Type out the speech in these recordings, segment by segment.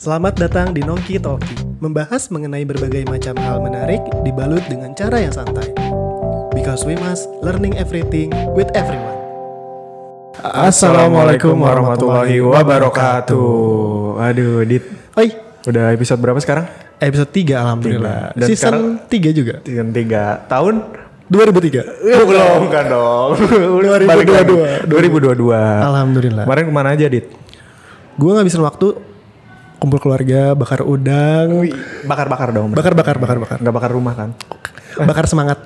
Selamat datang di Nongki Talki, membahas mengenai berbagai macam hal menarik dibalut dengan cara yang santai. Because we must learning everything with everyone. Assalamualaikum warahmatullahi wabarakatuh. Aduh, Dit. Oi, Udah episode berapa sekarang? episode 3 alhamdulillah. Tiga. Dan Season sekarang- 3 juga. Season 3 tahun 2003. Eh, belum kan dong. 2022. Balik lagi. 2022. Alhamdulillah. Kemarin ke mana aja, Dit? Gue ngabisin waktu kumpul keluarga, bakar udang, Bakar-bakar dong. bakar bakar bakar bakar. Nggak bakar rumah kan? Bakar semangat.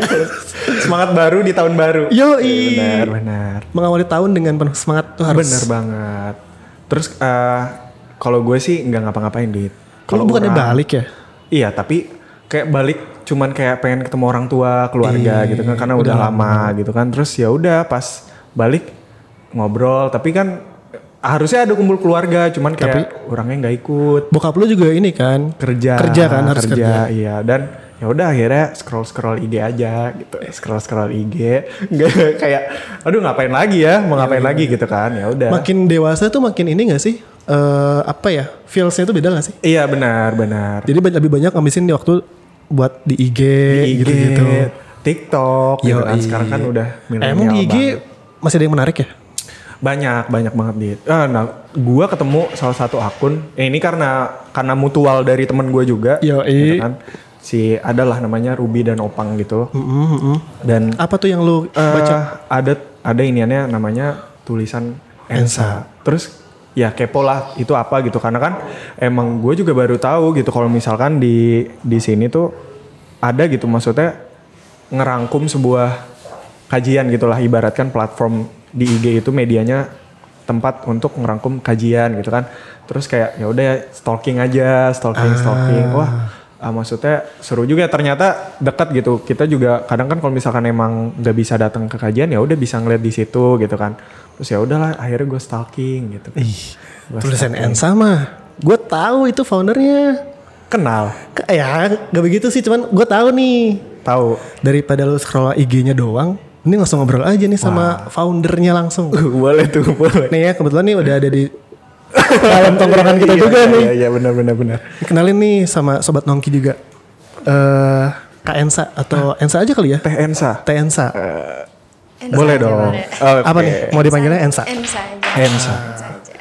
Semangat baru di tahun baru. Yoi. Benar, benar. Mengawali tahun dengan penuh semangat tuh harus. Bener banget. Terus eh, kalau gue sih nggak ngapa-ngapain, Dit. Kalau bukannya orang- balik ya? Iya, tapi kayak balik cuman kayak pengen ketemu orang tua, keluarga Iya, gitu kan karena udah, lama gitu kan. Terus ya udah pas balik ngobrol, tapi kan harusnya ada kumpul keluarga, cuman kayak orangnya nggak ikut Bokap lu juga ini kan kerja. Kerja kan, harus kerja. Iya, dan ya udah akhirnya scroll scroll IG aja gitu. Scroll scroll IG. Nggak kayak aduh ngapain lagi ya? Mau ngapain lagi gitu kan. Ya udah. makin dewasa tuh makin ini gak sih? Eh apa ya? Feelsnya tuh beda gak sih? Iya, benar, benar. Jadi lebih banyak ngabisin di waktu buat di IG, Di IG, gitu-gitu. TikTok gitu kan. Sekarang kan udah Eh, Emang di IG banget. masih ada yang menarik ya? Banyak, banyak banget dit. Ah, nah, gua ketemu salah satu akun. Eh, ini karena karena mutual dari temen gue juga. Yoi. gitu kan. Si adalah namanya Ruby dan Opang gitu. Mm-mm, mm-mm. Dan Apa tuh yang lu eh, baca? ada ada iniannya namanya tulisan Ensa. Terus ya kepo lah itu apa gitu karena kan emang gue juga baru tahu gitu kalau misalkan di di sini tuh ada gitu maksudnya ngerangkum sebuah kajian gitulah ibaratkan platform di IG itu medianya tempat untuk ngerangkum kajian gitu kan. Terus kayak ya udah stalking aja stalking stalking. Wah ah, maksudnya seru juga. Ternyata dekat gitu. Kita juga kadang kan kalau misalkan emang nggak bisa datang ke kajian ya udah bisa ngeliat di situ gitu kan. Terus ya udahlah akhirnya gue stalking gitu. Ih, Gua tulisan Ensa mah. Gue tahu itu foundernya. kenal? Ke- Ya, gak begitu sih, cuman gue tahu nih. tahu. Daripada lu scroll IG-nya doang, ini langsung ngobrol aja nih sama foundernya langsung. boleh tuh boleh nih ya, kebetulan nih udah ada di dalam tongkrongan kita Iya, juga iya, nih. iya iya benar benar benar Kenalin nih sama sobat nongki juga. Eh Kak Ensa atau Ensa aja kali ya? teh Ensa Teh Ensa. Ensa boleh aja dong boleh. Oke. Apa nih? Mau dipanggilnya Ensa? Ensa aja. Ensa. Ensa aja.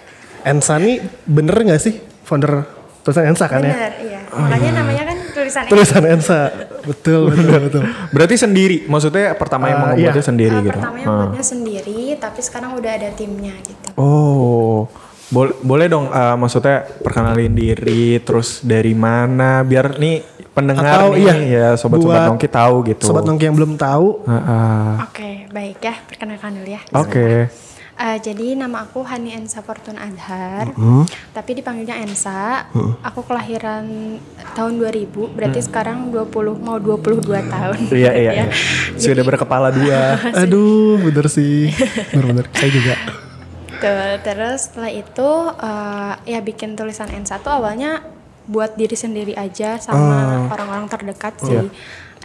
Ensa nih bener gak sih founder tulisan Ensa kan ya? Bener, iya. Makanya namanya kan tulisan Ensa. Tulisan Ensa. Betul, betul, betul. berarti sendiri maksudnya pertama yang Ah, membuatnya iya. sendiri Eh, gitu Pertamanya Ah. buatnya sendiri, tapi sekarang udah ada timnya gitu. Oh, boleh boleh dong uh, maksudnya perkenalin diri terus dari mana biar nih pendengar Atau nih iya, ya sobat-sobat buat nongki tahu gitu. Sobat nongki yang belum tahu, Ah, ah. Oke, baik ya. Perkenalkan dulu ya. Oke. Eh, jadi nama aku Hani Ensa Fortun Adhar, Hmm. tapi dipanggilnya Ensa. Aku kelahiran tahun 2000, berarti sekarang 20 mau 22 tahun. Hmm. Iya iya. Ya. iya. Sudah berkepala dua. aduh, bener sih, bener-bener. Saya juga. Tuh, terus setelah itu eh, ya bikin tulisan N1 awalnya buat diri sendiri aja sama orang-orang terdekat sih.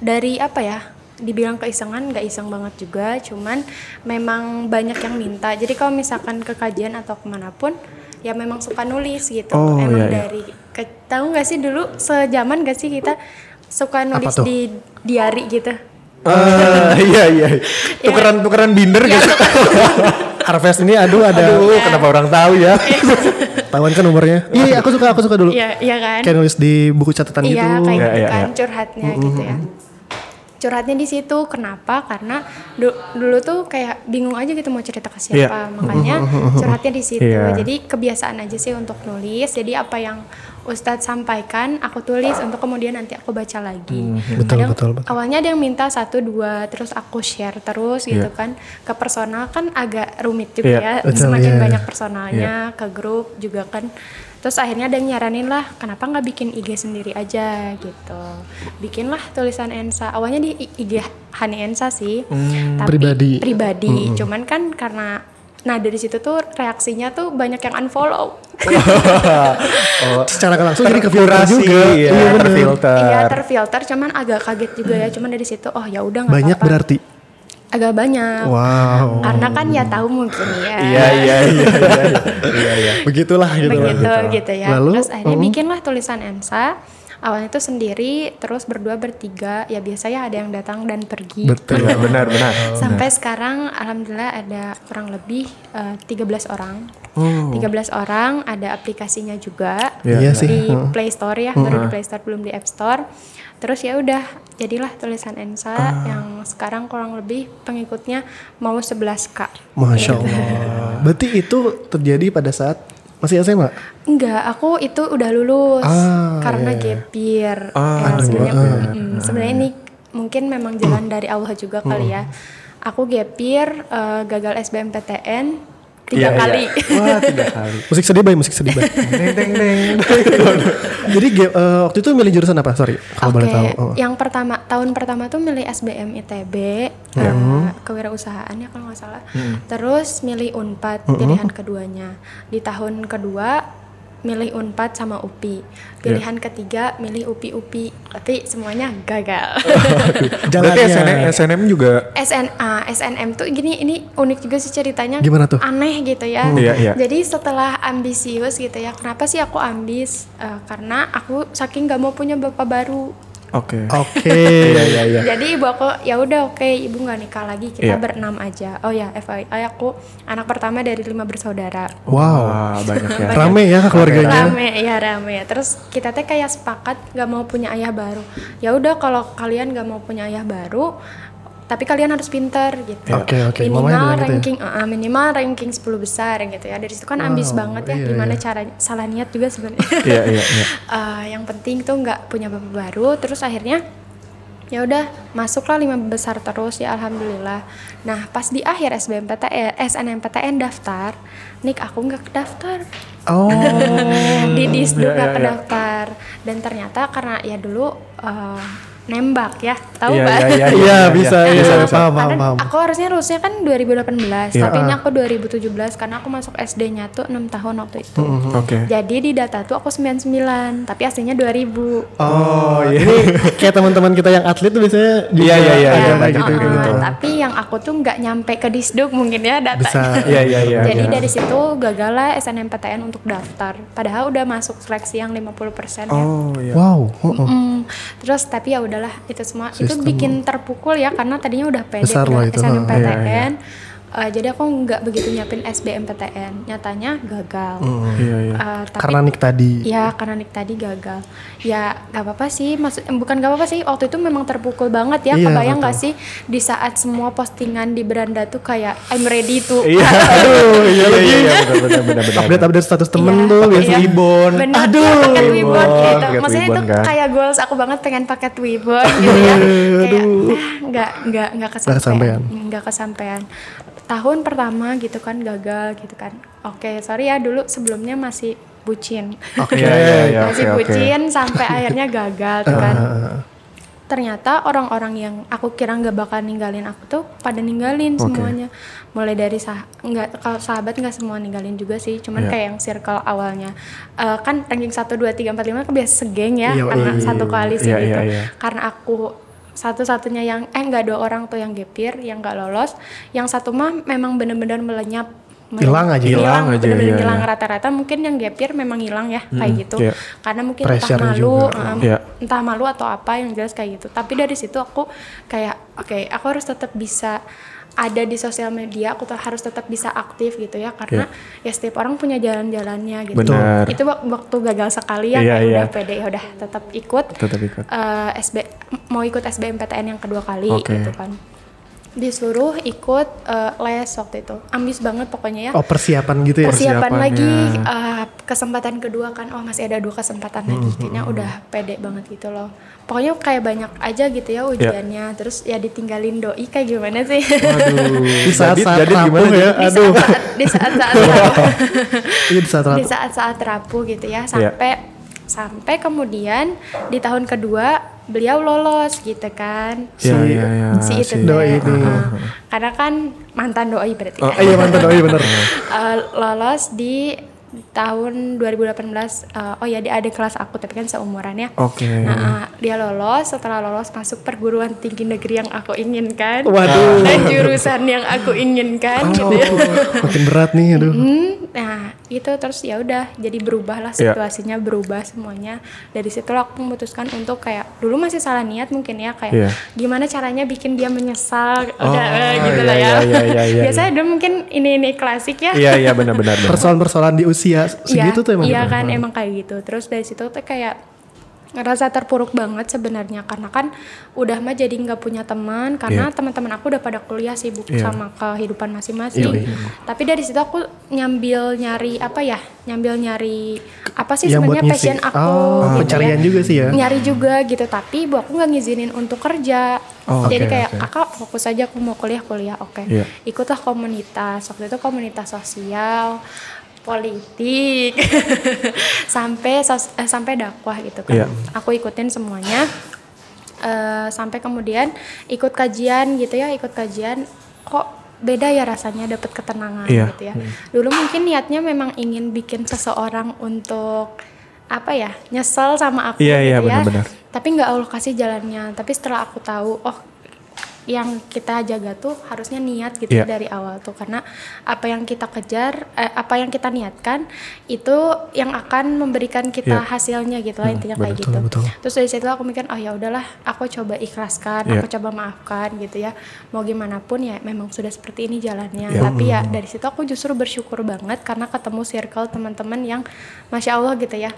Dari apa ya? Dibilang keisengan nggak iseng banget juga, cuman memang banyak yang minta. Jadi kalau misalkan ke kajian atau ke mana pun, ya memang suka nulis gitu. Oh, emang iya, iya. dari ke- tahu nggak sih dulu sejaman gak sih kita suka nulis di diary gitu? Ah, iya iya. Tukeran tukeran binder Ya, gitu. Harvest ini aduh ada Aduh, kenapa orang tahu ya? tahuan kan umurnya. Iya, aku suka, aku suka dulu. Iya, iya kan? Kayak nulis di buku catatan gitu. Iya kayak Iya, gitu iya, kan iya. curhatnya gitu ya. Curhatnya di situ kenapa? Karena du- dulu tuh kayak bingung aja gitu mau cerita ke siapa. Iya. Makanya curhatnya di situ. Iya. Jadi kebiasaan aja sih untuk nulis. Jadi apa yang Ustadz sampaikan aku tulis untuk kemudian nanti aku baca lagi. Betul, Kadang betul, betul. awalnya ada yang minta satu dua terus aku share terus gitu Iya. kan ke personal kan agak rumit juga Iya, ya. betul, Semakin iya. banyak personalnya ke grup juga kan terus akhirnya ada yang nyaranin lah kenapa nggak bikin IG sendiri aja gitu bikinlah tulisan Ensa awalnya di IG Hani Ensa sih tapi Pribadi. pribadi cuman kan karena nah dari situ tuh reaksinya tuh banyak yang unfollow oh, Secara langsung jadi ke filter terkurasi, juga. ya, Iya, bener. terfilter. iya terfilter cuman agak kaget juga ya cuman dari situ oh ya udah nggak Banyak apa-apa berarti. Agak banyak. Wow. Karena kan ya tahu mungkin ya. Iya iya iya iya iya iya. Begitulah gitu. begitu gitu ya. Lalu, terus akhirnya mm. bikinlah tulisan Ensa. Awalnya itu sendiri, terus berdua bertiga. Ya biasanya ada yang datang dan pergi. Betul. Iya benar benar. Sampai sekarang alhamdulillah ada kurang lebih eh, 13 orang. Oh. 13 orang, ada aplikasinya juga. Iya sih. Di Heeh. Play Store ya, baru di Play Store belum di App Store. Terus ya udah, jadilah tulisan Ensa Ah. yang sekarang kurang lebih pengikutnya mau 11k. Masya Allah. Berarti itu terjadi pada saat masih SMA? Enggak, aku itu udah lulus Ah, karena iya, iya. gap year. Ah, Ya, sebenarnya ah. mm, sebenarnya ini mungkin memang jalan dari Allah juga kali ya. Aku gap year eh, gagal SBMPTN tiga Iya, iya. kali. Wah tiga kali. Musik sedih bay, musik sedih bay. Deng deng deng. Jadi eh, waktu itu milih jurusan apa? Sorry, kalau boleh Oke, tahu. Oh. yang pertama tahun pertama tuh milih SBM ITB Ya. eh, kewirausahaan ya kalau nggak salah. Terus milih Unpad pilihan keduanya. Di tahun kedua milih Unpad sama UPI. Pilihan ketiga milih UPI UPI, tapi semuanya gagal. Berarti Jalannya. SNM, SNM juga SNA, SNM tuh gini ini unik juga sih ceritanya. Gimana tuh? Aneh gitu ya. Iya, iya. Jadi setelah ambisius gitu ya, kenapa sih aku ambis? Eh, karena aku saking gak mau punya bapak baru. Oke. Oke. Iya iya iya. Jadi ibu aku ya udah oke ibu nggak nikah lagi kita berenam aja. Oh ya FYI aku anak pertama dari lima bersaudara. Wow. Banyak ya. Rame ya keluarganya. Rame ya rame. Terus kita teh kayak sepakat nggak mau punya ayah baru. Ya udah kalau kalian nggak mau punya ayah baru, tapi kalian harus pinter gitu. Oke, oke. Mamanya Minimal bilang gitu ya? ranking, eh, eh, minimal ranking 10 besar gitu ya. Dari situ kan ambis banget ya. iya, Gimana iya. caranya? Salah niat juga sebenarnya. Iya iya iya. Eh, yang penting tuh nggak punya bapak baru. Terus akhirnya ya udah masuklah lima besar terus ya alhamdulillah. Nah pas di akhir SBMPTN, SNMPTN daftar, nik aku nggak kedaftar Oh. di disduk Iya, nggak iya, iya. kedaftar dan ternyata karena ya dulu eh, nembak ya tahu Iya Mbak? iya iya. Iya bisa, Nah, iya aku- paham, paham, karena paham. Aku harusnya lulusnya kan 2018, Iya. tapi ini aku 2017 karena aku masuk SD-nya tuh 6 tahun waktu itu. Oke. Jadi di data tuh aku 99, tapi aslinya 2000. Oh, ini kayak teman-teman kita yang atlet tuh biasanya Iya, iya, iya, iya, iya, gitu, iya, gitu. Tapi yang aku tuh nggak nyampe ke disduk mungkin ya datanya. Bisa. Iya iya iya. Jadi iya. dari situ gagal lah SNMPTN untuk daftar. Padahal udah masuk seleksi yang 50% ya. Oh iya. Wow. oh. Mm, terus tapi ya udahlah itu semua itu Sistem. bikin terpukul ya karena tadinya udah pede Besar udah itu, SNMPTN. Iya, Eh, jadi aku nggak begitu nyiapin SBMPTN. Nyatanya gagal. Iya iya. Eh, tapi Karena nik tadi. Ya karena nik tadi gagal. Ya gak apa-apa sih, maksud eh, bukan gak apa-apa sih. Waktu itu memang terpukul banget ya. Iya, Kebayang betul. gak sih di saat semua postingan di beranda tuh kayak I'm ready to. Iya. Aduh, iya Iya lagi. iya iya. Update update status temen Iya, tuh pakai biasanya. Ibon. Bener, Aduh. ya, paket Wibon Wibon, gitu. paket Maksudnya Wibon itu kan. kayak goals aku banget pengen paket Wibon gitu ya. kayak ah, nggak nggak nggak kesampaian. kesampaian. Nggak kesampaian. Tahun pertama gitu kan gagal gitu kan. Oke, sorry ya dulu sebelumnya masih bucin. Oke. Iya iya iya. masih oke. bucin sampai akhirnya gagal tuh kan. Ternyata orang-orang yang aku kira nggak bakal ninggalin aku tuh pada ninggalin semuanya. Mulai dari sah nggak kalau sahabat nggak semua ninggalin juga sih, cuman Iya. kayak yang circle awalnya. Eh, kan ranking 1 2 3 4 5 kan biasa segeng ya Iya, karena iya. satu koalisi Iya, gitu. iya, iya. Karena aku satu-satunya yang eh nggak dua orang tuh yang gepir, yang nggak lolos, yang satu mah memang bener-bener melenyap Hilang aja. Hilang aja, bener-bener iya, hilang iya. rata-rata mungkin yang gapir memang hilang ya kayak gitu iya. karena mungkin Pressure entah malu juga. Iya. entah malu atau apa yang jelas kayak gitu tapi dari situ aku kayak oke aku harus tetap bisa ada di sosial media aku harus tetap bisa aktif gitu ya karena ya setiap orang punya jalan-jalannya gitu Benar. itu wak- waktu gagal sekali ya Iya, kayak iya. udah pede ya udah tetap ikut Tetap ikut. eh, SB mau ikut SBMPTN yang kedua kali Oke. gitu kan disuruh ikut eh, les waktu itu. Ambis banget pokoknya ya. Oh persiapan gitu ya. persiapan lagi eh, kesempatan kedua kan. Oh masih ada dua kesempatan lagi. Hmm, kayaknya udah pede banget gitu loh. Pokoknya kayak banyak aja gitu ya ujiannya. Terus ya ditinggalin doi kayak gimana sih? Aduh. Di saat-saat Jadi- jadi rapuh gimana, ya. di Aduh. saat di saat saat rapuh. Iya di saat saat saat rapuh gitu ya. Sampai sampai kemudian di tahun kedua beliau lolos gitu kan Iya iya iya. si itu si- doi ini. Heeh. karena kan mantan doi berarti Oh. Ah, iya mantan doi bener. Eh, lolos di tahun 2018 eh, oh ya dia ada kelas aku tapi kan seumuran ya Oke. Nah, eh, dia lolos setelah lolos masuk perguruan tinggi negeri yang aku inginkan Waduh. dan jurusan yang aku inginkan gitu ya. Oh, makin berat nih aduh. Hmm, nah itu terus ya udah jadi berubah lah Iya. situasinya berubah semuanya dari situ aku memutuskan untuk kayak dulu masih salah niat mungkin ya kayak Iya. gimana caranya bikin dia menyesal Oh, udah eh, gitu iya, lah ya iya, iya, iya, iya, biasanya dulu mungkin ini ini klasik ya Iya iya benar-benar. benar. Persoalan-persoalan di usia segitu Iya, tuh emang iya gitu. kan emang kayak gitu terus dari situ tuh kayak ngerasa terpuruk banget sebenarnya karena kan udah mah jadi nggak punya teman karena Iya. teman-teman aku udah pada kuliah sibuk Iya. sama kehidupan masing-masing Iya, tapi dari situ aku nyambil nyari apa ya nyambil nyari apa sih sebenarnya passion aku Oh, gitu pencarian ya. juga sih ya. nyari juga gitu tapi ibu aku nggak ngizinin untuk kerja Oh, jadi oke, kayak oke. kakak fokus aja aku mau kuliah kuliah oke Iya. ikutlah komunitas waktu itu komunitas sosial politik. Sampai sos- eh, sampai dakwah gitu kan. Iya. aku ikutin semuanya. Eh, sampai kemudian ikut kajian gitu ya ikut kajian. Kok beda ya rasanya dapat ketenangan Iya. gitu ya. Dulu mungkin niatnya memang ingin bikin seseorang untuk apa ya nyesel sama aku Iya, gitu iya, ya. benar-benar. tapi nggak Allah kasih jalannya. Tapi setelah aku tahu oh yang kita jaga tuh harusnya niat gitu ya dari awal tuh. Karena apa yang kita kejar eh, apa yang kita niatkan itu yang akan memberikan kita hasilnya gitu lah intinya kayak betul, gitu. betul. terus dari situ aku mikir oh ya udahlah aku coba ikhlaskan Iya. aku coba maafkan gitu ya. Mau gimana pun ya memang sudah seperti ini jalannya. Iya. tapi ya dari situ aku justru bersyukur banget karena ketemu circle teman-teman yang masya Allah gitu ya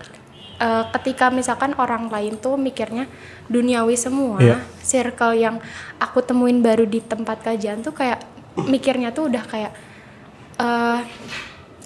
Eh, ketika misalkan orang lain tuh mikirnya duniawi semua Iya. circle yang aku temuin baru di tempat kajian tuh kayak mikirnya tuh udah kayak eh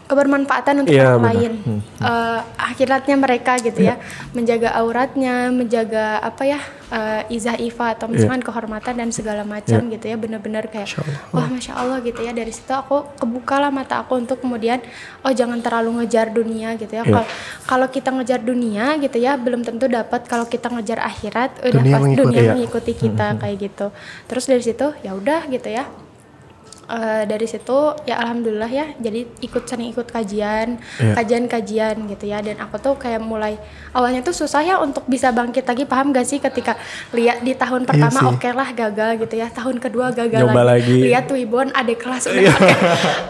kebermanfaatan untuk Iya, orang benar. lain Eh, akhiratnya mereka gitu Iya. ya menjaga auratnya menjaga apa ya eh, izah ifa atau misalkan kehormatan dan segala macam Iya. gitu ya benar-benar kayak wah masya Allah gitu ya dari situ aku kebukalah mata aku untuk kemudian oh jangan terlalu ngejar dunia gitu ya Iya. Kal- kalau kita ngejar dunia gitu ya belum tentu dapat kalau kita ngejar akhirat udah Dunia pas mengikuti. dunia Iya. mengikuti kita kayak gitu terus dari situ ya udah gitu ya Eh, dari situ ya alhamdulillah ya jadi ikut sering ikut kajian Iya. kajian-kajian gitu ya dan aku tuh kayak mulai awalnya tuh susah ya untuk bisa bangkit lagi paham gak sih ketika lihat di tahun pertama sih. oke lah gagal gitu ya tahun kedua gagal Nyoba lagi. lihat Wibon ada kelas udah pakai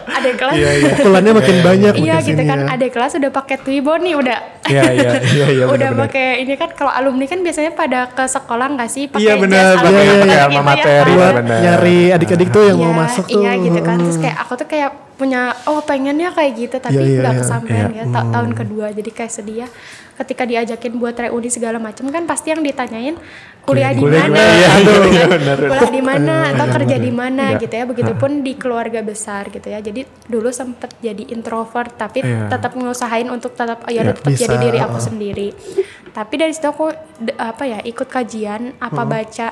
ada kelas Iya, iya. Pukulannya makin banyak Iya gitu kan, ya. ada kelas udah pakai Twibbon nih udah. Iya iya iya iya udah pakai ini kan kalau alumni kan biasanya pada ke sekolah nggak sih pakai Iya, benar, jas pakai- alumni pakai gitu alma ya. mater, Ah, buat benar. nyari adik-adik tuh yang mau Iya, masuk tuh. Iya gitu kan. Terus Mm. kayak aku tuh kayak punya oh pengennya kayak gitu tapi Iya, iya, nggak iya. kesampaian Iya. ya ta- tahun kedua jadi kayak sedih ya ketika diajakin buat reuni segala macam kan pasti yang ditanyain kuliah di Kuliah di mana iya, gitu iya, kan. benar. kuliah di mana atau kerja di mana Iya. gitu ya begitupun di keluarga besar gitu ya jadi dulu sempet jadi introvert tapi Iya. tetap ngusahain untuk tetap ya Iya. tetap jadi diri aku sendiri tapi dari situ aku apa ya ikut kajian apa Hmm. baca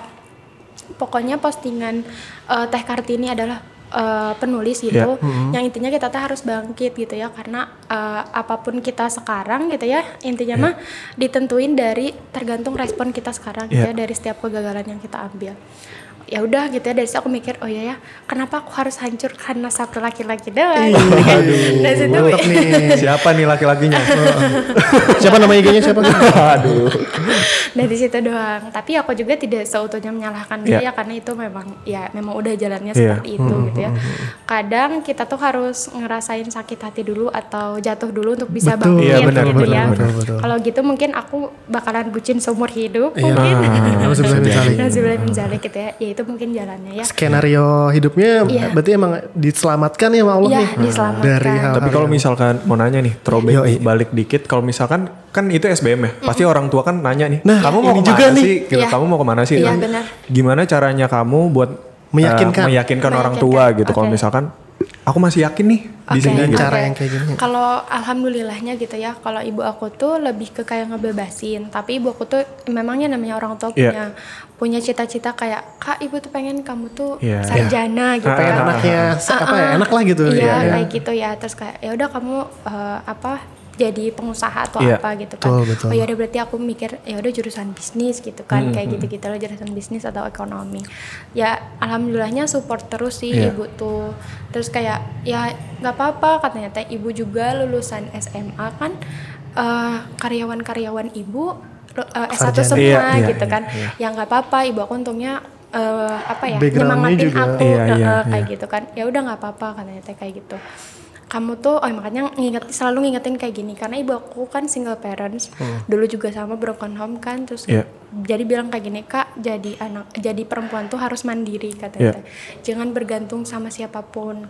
pokoknya postingan eh, Teh Kartini adalah eh, penulis gitu Iya. yang intinya kita tuh harus bangkit gitu ya karena eh, apa pun kita sekarang gitu ya intinya Iya. mah ditentuin dari tergantung respon kita sekarang gitu Iya. ya dari setiap kegagalan yang kita ambil ya udah gitu ya dari situ aku mikir oh ya ya kenapa aku harus hancur karena satu laki-laki doang gitu aduh, dari situ nih. Siapa nih laki-lakinya? Siapa nama IG-nya siapa? Aduh. dari situ doang tapi aku juga tidak seutuhnya menyalahkan dia Iya. ya karena itu memang ya memang udah jalannya Iya. seperti itu gitu ya kadang kita tuh harus ngerasain sakit hati dulu atau jatuh dulu untuk bisa Betul, bangkit Iya, benar, gitu benar, ya kalau gitu mungkin aku bakalan bucin seumur hidup Iya. mungkin Harus bisa mencari. Nazibullah bin Zalik gitu ya ya itu mungkin jalannya ya Skenario hidupnya Iya. berarti emang diselamatkan ya sama Allah Iya, nih. diselamatkan. Dari hal Tapi kalau misalkan mau nanya nih, throwback Yoi. balik dikit. Kalau misalkan kan itu SBM ya, pasti orang tua kan nanya nih, Nah, kamu mau ini ke mana juga nih. sih? Gitu, Iya. Kamu mau ke mana sih? Iya, Nah, benar. Gimana caranya kamu buat Meyakinkan. eh, meyakinkan orang Meyakinkan, tua gitu? Kalau oke. misalkan aku masih yakin nih di Oke, sini. Dengan Gitu. cara yang kayak gini. Kalau alhamdulillahnya gitu ya, kalau ibu aku tuh lebih ke kayak ngebebasin. Tapi ibu aku tuh memangnya namanya orang tua Iya. punya punya cita-cita kayak kak ibu tuh pengen kamu tuh Iya. sarjana gitu Pengen kan. anaknya se- apa ya? Enak lah gitu Iya ya. kayak gitu ya. Terus kayak ya udah kamu eh, apa jadi pengusaha atau Iya. apa gitu kan Betul, betul. oh ya udah berarti aku mikir ya udah jurusan bisnis gitu kan kayak gitu gitu loh jurusan bisnis atau ekonomi ya alhamdulillahnya support terus sih Iya. ibu tuh terus kayak ya nggak apa-apa katanya teh ibu juga lulusan SMA kan eh, karyawan-karyawan ibu eh, S1 Sarjana. semua Iya, iya, gitu iya, kan ya nggak apa-apa ibu aku untungnya eh, apa ya nyemangatin juga. aku Iya, iya, eh, kayak iya. gitu kan ya udah nggak apa-apa katanya teh kayak gitu kamu tuh oh makanya nginget selalu ngingetin kayak gini. Karena ibu aku kan single parents. Dulu juga sama broken home kan. Terus Iya. jadi bilang kayak gini kak jadi anak jadi perempuan tuh harus mandiri katanya teh. jangan bergantung sama siapa pun.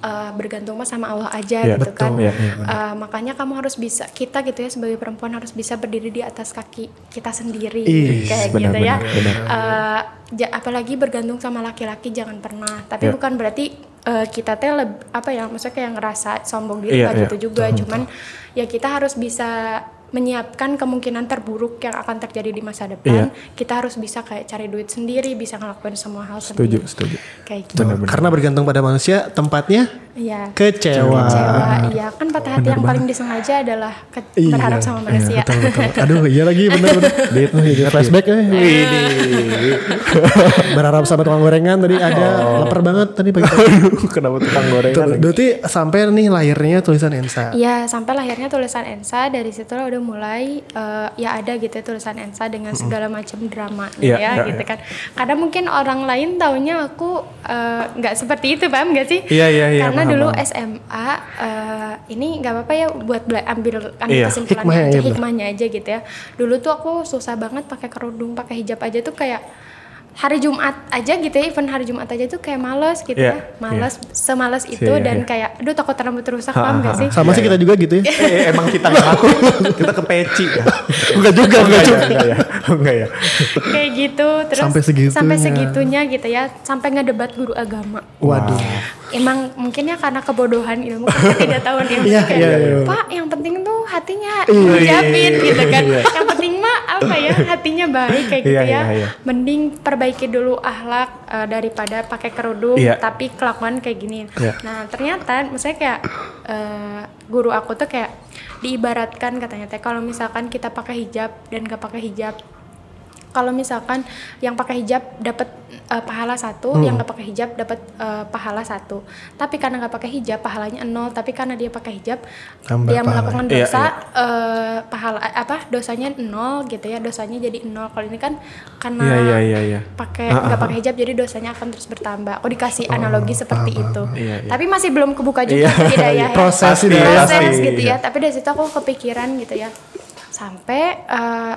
Eh, bergantung mah sama Allah aja Iya, gitu betul. kan. Iya, iya, Eh, makanya kamu harus bisa kita gitu ya sebagai perempuan harus bisa berdiri di atas kaki kita sendiri Ih, kayak benar, gitu ya. benar, benar. Eh, ja- apalagi bergantung sama laki-laki jangan pernah. Tapi Iya. bukan berarti eh, kita teh leb- apa ya maksudnya kayak ngerasa sombong diri Iya, iya. gitu juga cuman ya kita harus bisa menyiapkan kemungkinan terburuk yang akan terjadi di masa depan Iya. kita harus bisa kayak cari duit sendiri bisa ngelakuin semua hal Setuju, sendiri setuju. kayak gitu Karena bergantung pada manusia, tempatnya Iya. kecewa. Kecewa, iya kan patah hati yang paling disengaja adalah ke- Iya, berharap sama manusia. Betul, betul. Aduh, iya lagi bener-bener. Oh, jadi flashback ya. Berharap sama tukang gorengan tadi ada lapar banget tadi pagi. Aduh, kenapa tukang gorengan Betul, lagi? Berarti sampai nih lahirnya tulisan Ensa. Iya, sampai lahirnya tulisan Ensa dari situ lah udah mulai eh, ya ada gitu ya tulisan Ensa dengan segala macam dramanya Iya, ya iya, gitu kan. Kadang mungkin orang lain taunya aku eh, nggak seperti itu, paham nggak sih? Iya, iya, iya, Karena paham, dulu paham. SMA eh, ini nggak apa-apa ya buat bela- ambil ambil Iya, kesimpulannya hikmahnya aja, aja. hikmahnya aja gitu ya. Dulu tuh aku susah banget pakai kerudung, pakai hijab aja tuh kayak hari Jumat aja gitu ya, even hari Jumat aja tuh kayak males gitu Iya, ya, males, semales itu Iya, dan iya. kayak, aduh takut rambut rusak, paham gak sih? Sama sih kita juga gitu ya. Eh, emang kita nggak ngaku, kita ke peci ya. Enggak juga, enggak Enggak ya, juga. enggak ya, enggak ya. kayak gitu terus Sampai segitunya. sampai segitunya gitu ya sampai ngedebat guru agama Waduh. Emang mungkin ya karena kebodohan ilmu kita tidak tahu ilmu Iya, kayak iya, iya. pak yang penting tuh hatinya Iya. dijapin gitu kan Iya. yang penting mah apa ya hatinya baik kayak gitu Iya, ya iya, iya. mending perbaiki dulu ahlak eh, daripada pakai kerudung Iya. tapi kelakuan kayak gini Iya. nah ternyata misalnya kayak eh, guru aku tuh kayak diibaratkan katanya teh kalau misalkan kita pakai hijab dan gak pakai hijab kalau misalkan yang pakai hijab dapat eh, pahala satu, Hmm. yang nggak pakai hijab dapat eh, pahala satu. Tapi karena nggak pakai hijab pahalanya nol. Tapi karena dia pakai hijab, Tambah dia pahala. melakukan Iya, dosa eh, pahala apa dosanya nol gitu ya. Dosanya jadi nol. Kalau ini kan karena Iya, iya, iya, iya. pakai Ah, nggak ah, pakai hijab jadi dosanya akan terus bertambah. Aku dikasih analogi seperti itu. Iya, iya. Tapi masih belum kebuka Iya. juga hidayah ya Proses Pasti, hidayah. proses pasti, gitu iya. ya tapi dari situ aku kepikiran gitu ya sampai eh,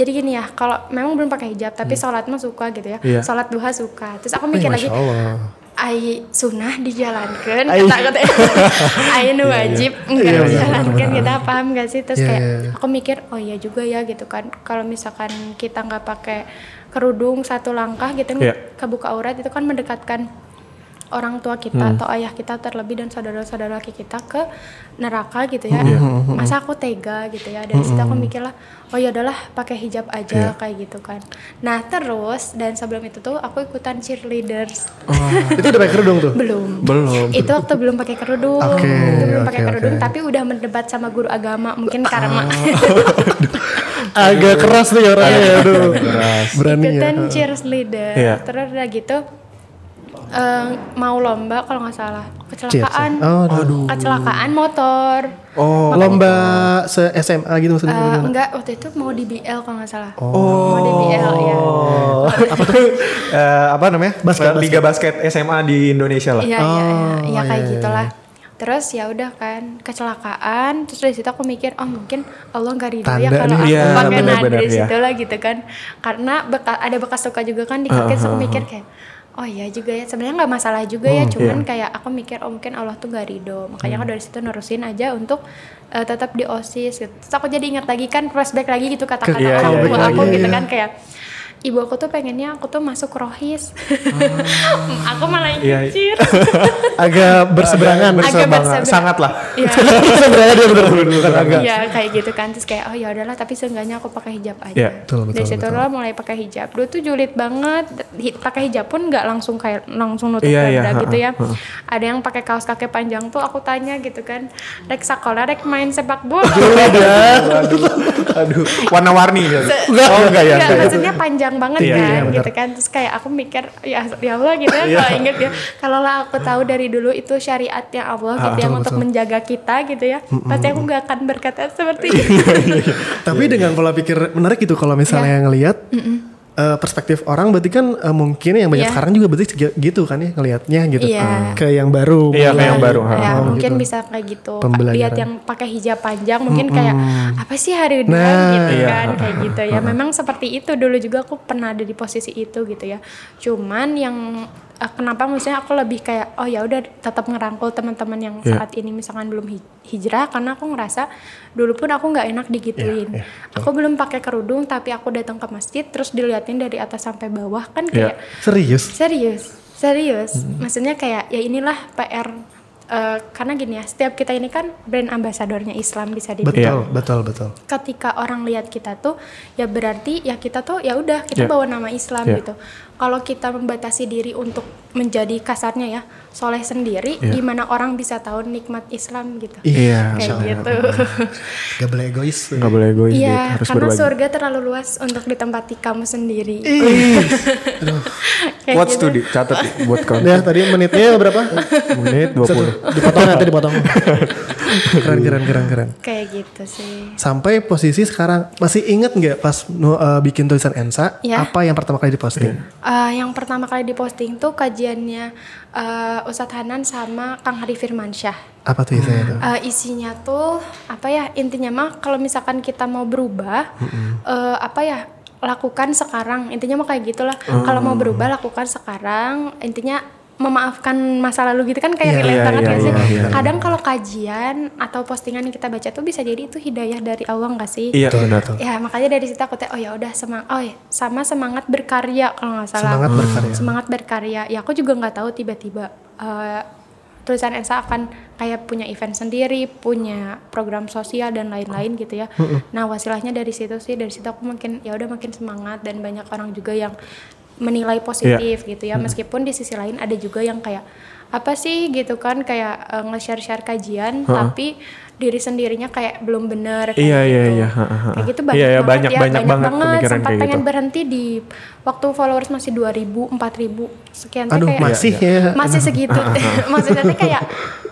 jadi gini ya kalau memang belum pakai hijab tapi sholat mah suka gitu ya Hmm. Iya. sholat duha suka terus aku mikir lagi Masya Allah. ai sunnah dijalankan kata kata ai nu wajib enggak Iya, benar, dijalankan kita paham gak sih terus Iya, kayak iya, iya. aku mikir oh iya juga ya gitu kan kalau misalkan kita nggak pakai kerudung satu langkah gitu Iya. kebuka aurat itu kan mendekatkan orang tua kita Hmm. atau ayah kita terlebih dan saudara-saudara laki kita ke neraka gitu ya Hmm, masa aku tega gitu ya dari situ aku mikir lah oh ya adalah pakai hijab aja kayak gitu kan nah terus dan sebelum itu tuh aku ikutan cheerleaders Oh, itu udah pakai kerudung tuh? belum Belum. itu waktu belum pakai kerudung Oke, itu belum pakai oke, kerudung oke. tapi udah mendebat sama guru agama mungkin karma Agak keras nih orangnya ya, aduh. Berani ya. ikutan cheerleader Iya. terus udah gitu eh, mau lomba kalau nggak salah kecelakaan ya? Oh, aduh. kecelakaan motor Oh, Lomba se SMA gitu maksudnya. Eh, gimana? enggak waktu itu mau di BL kalau nggak salah mau di BL ya Oh, apa tuh? Eh, apa namanya? Basket, Liga basket SMA di Indonesia lah. Iya iya iya, Oh, iya kayak iya, gitulah. Terus ya udah kan kecelakaan, terus dari situ aku mikir oh mungkin Allah nggak ridho ya kalau aku Iya, pakai dari ya. situ lah gitu kan. Karena beka- ada bekas luka juga kan di kaki, terus aku mikir kayak oh iya juga ya sebenarnya nggak masalah juga ya, cuman kayak aku mikir oh mungkin Allah tuh nggak ridho. Makanya aku dari situ nerusin aja untuk eh, tetap di osis. Gitu. Terus aku jadi ingat lagi kan flashback lagi gitu kata-kata Iya, orang iya, tua iya, aku iya, gitu iya. kan kayak ibu aku tuh pengennya aku tuh masuk rohis. aku malah Iya. kecil. Agak berseberangan. Agak Berseberangan. berseberangan. Sangat lah. Iya. Sebenarnya dia bener bukan agak. Iya kayak gitu kan terus kayak oh ya udahlah tapi seenggaknya aku pakai hijab aja. Iya, betul, betul, Dari situ betul. lah mulai pakai hijab. Dulu tuh julid banget. Pakai hijab pun nggak langsung kayak langsung nutup Iya, iya, dada gitu ya. Ada yang pakai kaos kaki panjang tuh aku tanya gitu kan. Rek sekolah rek main sepak bola. aduh, aduh, warna-warni ya. Oh enggak ya, Enggak, enggak ya. maksudnya panjang banget Iya, kan iya, gitu kan. Terus kayak aku mikir ya ya Allah gitu ya kalau inget ya. Kalau lah aku tahu dari dulu itu syariatnya Allah gitu yang betul, untuk betul. menjaga kita gitu ya. Pasti aku nggak akan berkata seperti Iya, itu. Tapi dengan pola pikir menarik gitu kalau misalnya ngelihat eh, perspektif orang berarti kan eh, mungkin yang banyak Iya. sekarang juga berarti gitu kan ya ngelihatnya gitu. Iya. Ke yang baru. Iya, kayak yang mulai. baru. Ya, Oh, mungkin gitu. bisa kayak gitu. Lihat yang pakai hijab panjang mungkin kayak apa sih hari ini Nah, gitu iya. kan kayak gitu ya. Memang seperti itu dulu juga aku pernah ada di posisi itu gitu ya. Cuman yang eh, kenapa misalnya aku lebih kayak oh ya udah tetap ngerangkul teman-teman yang Iya. saat ini misalkan belum hij- hijrah karena aku ngerasa dulu pun aku nggak enak digituin. Iya, iya, aku belum pakai kerudung tapi aku datang ke masjid terus diliatin dari atas sampai bawah kan Iya. kayak Serius. Serius, serius. Maksudnya kayak ya inilah PR eh, karena gini ya, setiap kita ini kan brand ambasadornya Islam bisa dibilang. Betul, betul, betul. Ketika orang lihat kita tuh ya berarti ya kita tuh ya udah kita Iya. bawa nama Islam Iya. gitu. Kalau kita membatasi diri untuk menjadi kasarnya ya soleh sendiri, Iya. gimana orang bisa tahu nikmat Islam gitu? Iya, Kayak soalnya. gitu. Gak boleh egois. Nggak boleh egois. Iya, harus karena berbagi. surga terlalu luas untuk ditempati kamu sendiri. Kayak Quotes gitu. tuh di catat buat kawan. Ya tadi menitnya berapa? Menit 20. Satu. Dipotong nanti dipotong. keren, keren, keren, keren. Kayak gitu sih. Sampai posisi sekarang masih inget nggak pas eh, bikin tulisan Ensa Ya. apa yang pertama kali diposting? Eh, yang pertama kali diposting tuh kajiannya eh, Ustadz Hanan sama Kang Hari Firmansyah. Apa tuh isinya tuh? Eh, isinya tuh apa ya intinya mah kalau misalkan kita mau berubah eh, apa ya lakukan sekarang. Intinya mah kayak gitulah. Kalau mau berubah lakukan sekarang. Intinya memaafkan masa lalu gitu kan kayak Iya, relate iya, banget iya, ya sih? iya, iya. kadang kalau kajian atau postingan yang kita baca tuh bisa jadi itu hidayah dari Allah nggak sih? Iya, benar. ya makanya dari situ aku teh oh ya udah semang oh ya sama semangat berkarya kalau nggak salah. Semangat berkarya. semangat berkarya. Ya aku juga nggak tahu tiba-tiba eh, tulisan Elsa akan kayak punya event sendiri punya program sosial dan lain-lain gitu ya. Nah wasilahnya dari situ sih. Dari situ aku mungkin ya udah makin semangat dan banyak orang juga yang menilai positif gitu ya meskipun di sisi lain ada juga yang kayak apa sih gitu kan kayak eh, nge-share-share kajian tapi diri sendirinya kayak belum bener kayak Iya, gitu. iya, iya. Ha. kayak gitu Iya, banyak iya, banget banyak- ya banyak banget pemikiran sempat kayak pengen gitu. berhenti di waktu followers masih 2000 4000 sekian tuh Aduh, kayak masih ya. masih segitu maksudnya tuh kayak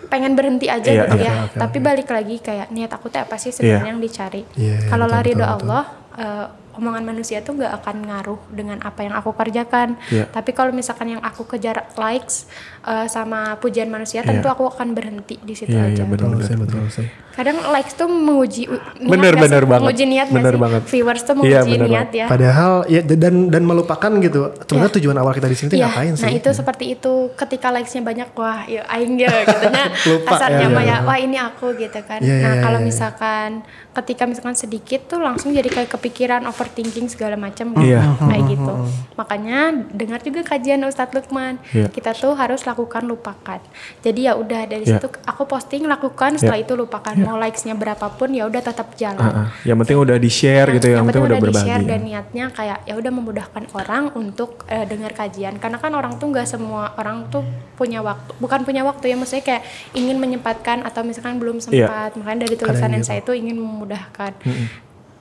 pengen berhenti aja Iya, gitu iya, ya oke, tapi balik lagi kayak niat aku teh apa sih sebenarnya Iya. yang dicari Iya, iya, kalau lari doa. Allah eh, omongan manusia tuh nggak akan ngaruh dengan apa yang aku kerjakan Iya. tapi kalau misalkan yang aku kejar likes eh, sama pujian manusia tentu aku akan berhenti di situ Iya, aja iya, benar. Betul sih, betul sih. kadang likes tuh menguji niat Bener, bener sih? banget. menguji niat Bener sih? banget. viewers tuh Iya, menguji bener niat ya Padahal ya dan dan melupakan gitu. Sebenarnya tujuan awal kita di sini tuh Iya, ngapain sih? Nah itu seperti itu ketika likesnya banyak wah ya aing ya gitu nah Lupa kasarnya ya, iya, ya wah ini aku gitu kan. Iya, nah iya, kalau iya, iya. misalkan ketika misalkan sedikit tuh langsung jadi kayak kepikiran overthinking segala macam gitu. Iya. kayak gitu. Makanya dengar juga kajian Ustadz Lukman. Iya. Kita tuh harus lakukan lupakan. Jadi ya udah dari Iya. situ aku posting lakukan setelah itu lupakan. Mau likesnya berapapun ya udah tetap jalan. Ah. Yang penting udah di-share gitu, yang, penting udah di share berbagi. dan niatnya kayak ya udah memudahkan orang untuk eh, dengar kajian karena kan orang tuh nggak semua orang tuh punya waktu bukan punya waktu ya maksudnya kayak ingin menyempatkan atau misalkan belum Iya. sempat makanya dari tulisan yang saya itu ingin memudahkan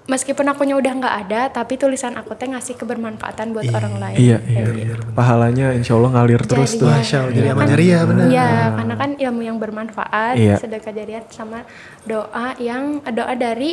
meskipun akunya udah nggak ada tapi tulisan aku teh ngasih kebermanfaatan buat orang lain Iya, Kayak iya. gitu. Pahalanya insya Allah ngalir terus Jadi tuh. ya, Masya Allah, jadi iya amal kan? jariah, benar. Iya, karena kan ilmu yang bermanfaat, Iya. sedekah jariah sama doa yang doa dari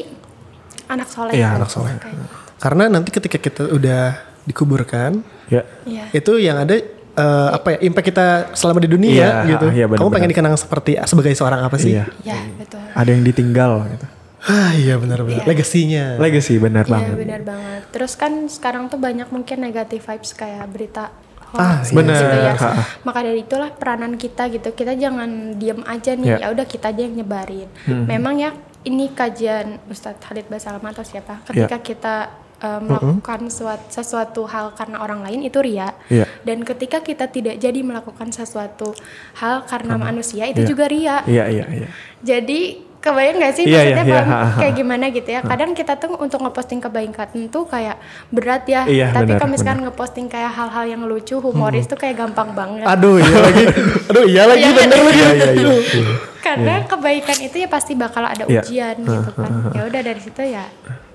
anak soleh. Iya, tuh. anak soleh. Kayak- Karena nanti ketika kita udah dikuburkan, Ya. Iya. itu yang ada eh, apa ya impact kita selama di dunia Iya, gitu. iya, benar, Kamu pengen dikenang seperti sebagai seorang apa sih? Iya. Ya, betul. Ada yang ditinggal gitu. Ah iya benar-benar. Legasinya. Legacy benar Iya banget. benar banget. Terus kan sekarang tuh banyak mungkin negatif vibes kayak berita Ah, hoax iya. Bener, gitu ya. ha. Maka dari itulah peranan kita gitu. Kita jangan diem aja nih. Ya. Ya udah kita aja yang nyebarin. Memang ya ini kajian Ustadz Khalid Basalam atau siapa? Ketika kita uh, melakukan suat- sesuatu hal karena orang lain itu ria. Iya. Dan ketika kita tidak jadi melakukan sesuatu hal karena manusia itu Iya. juga ria. Iya iya iya. Jadi kebayang nggak sih Iya, maksudnya iya, iya, ha. kayak gimana gitu ya? Kadang kita tuh untuk ngeposting kebaikan tuh kayak berat ya. Iya, Tapi kalau misalkan ngeposting kayak hal-hal yang lucu, Hmm. humoris tuh kayak gampang banget. Aduh iya lagi. Aduh iya lagi Iya, bener lagi. Iya iya iya. Karena kebaikan itu ya pasti bakal ada ujian gitu kan. Ya udah dari situ ya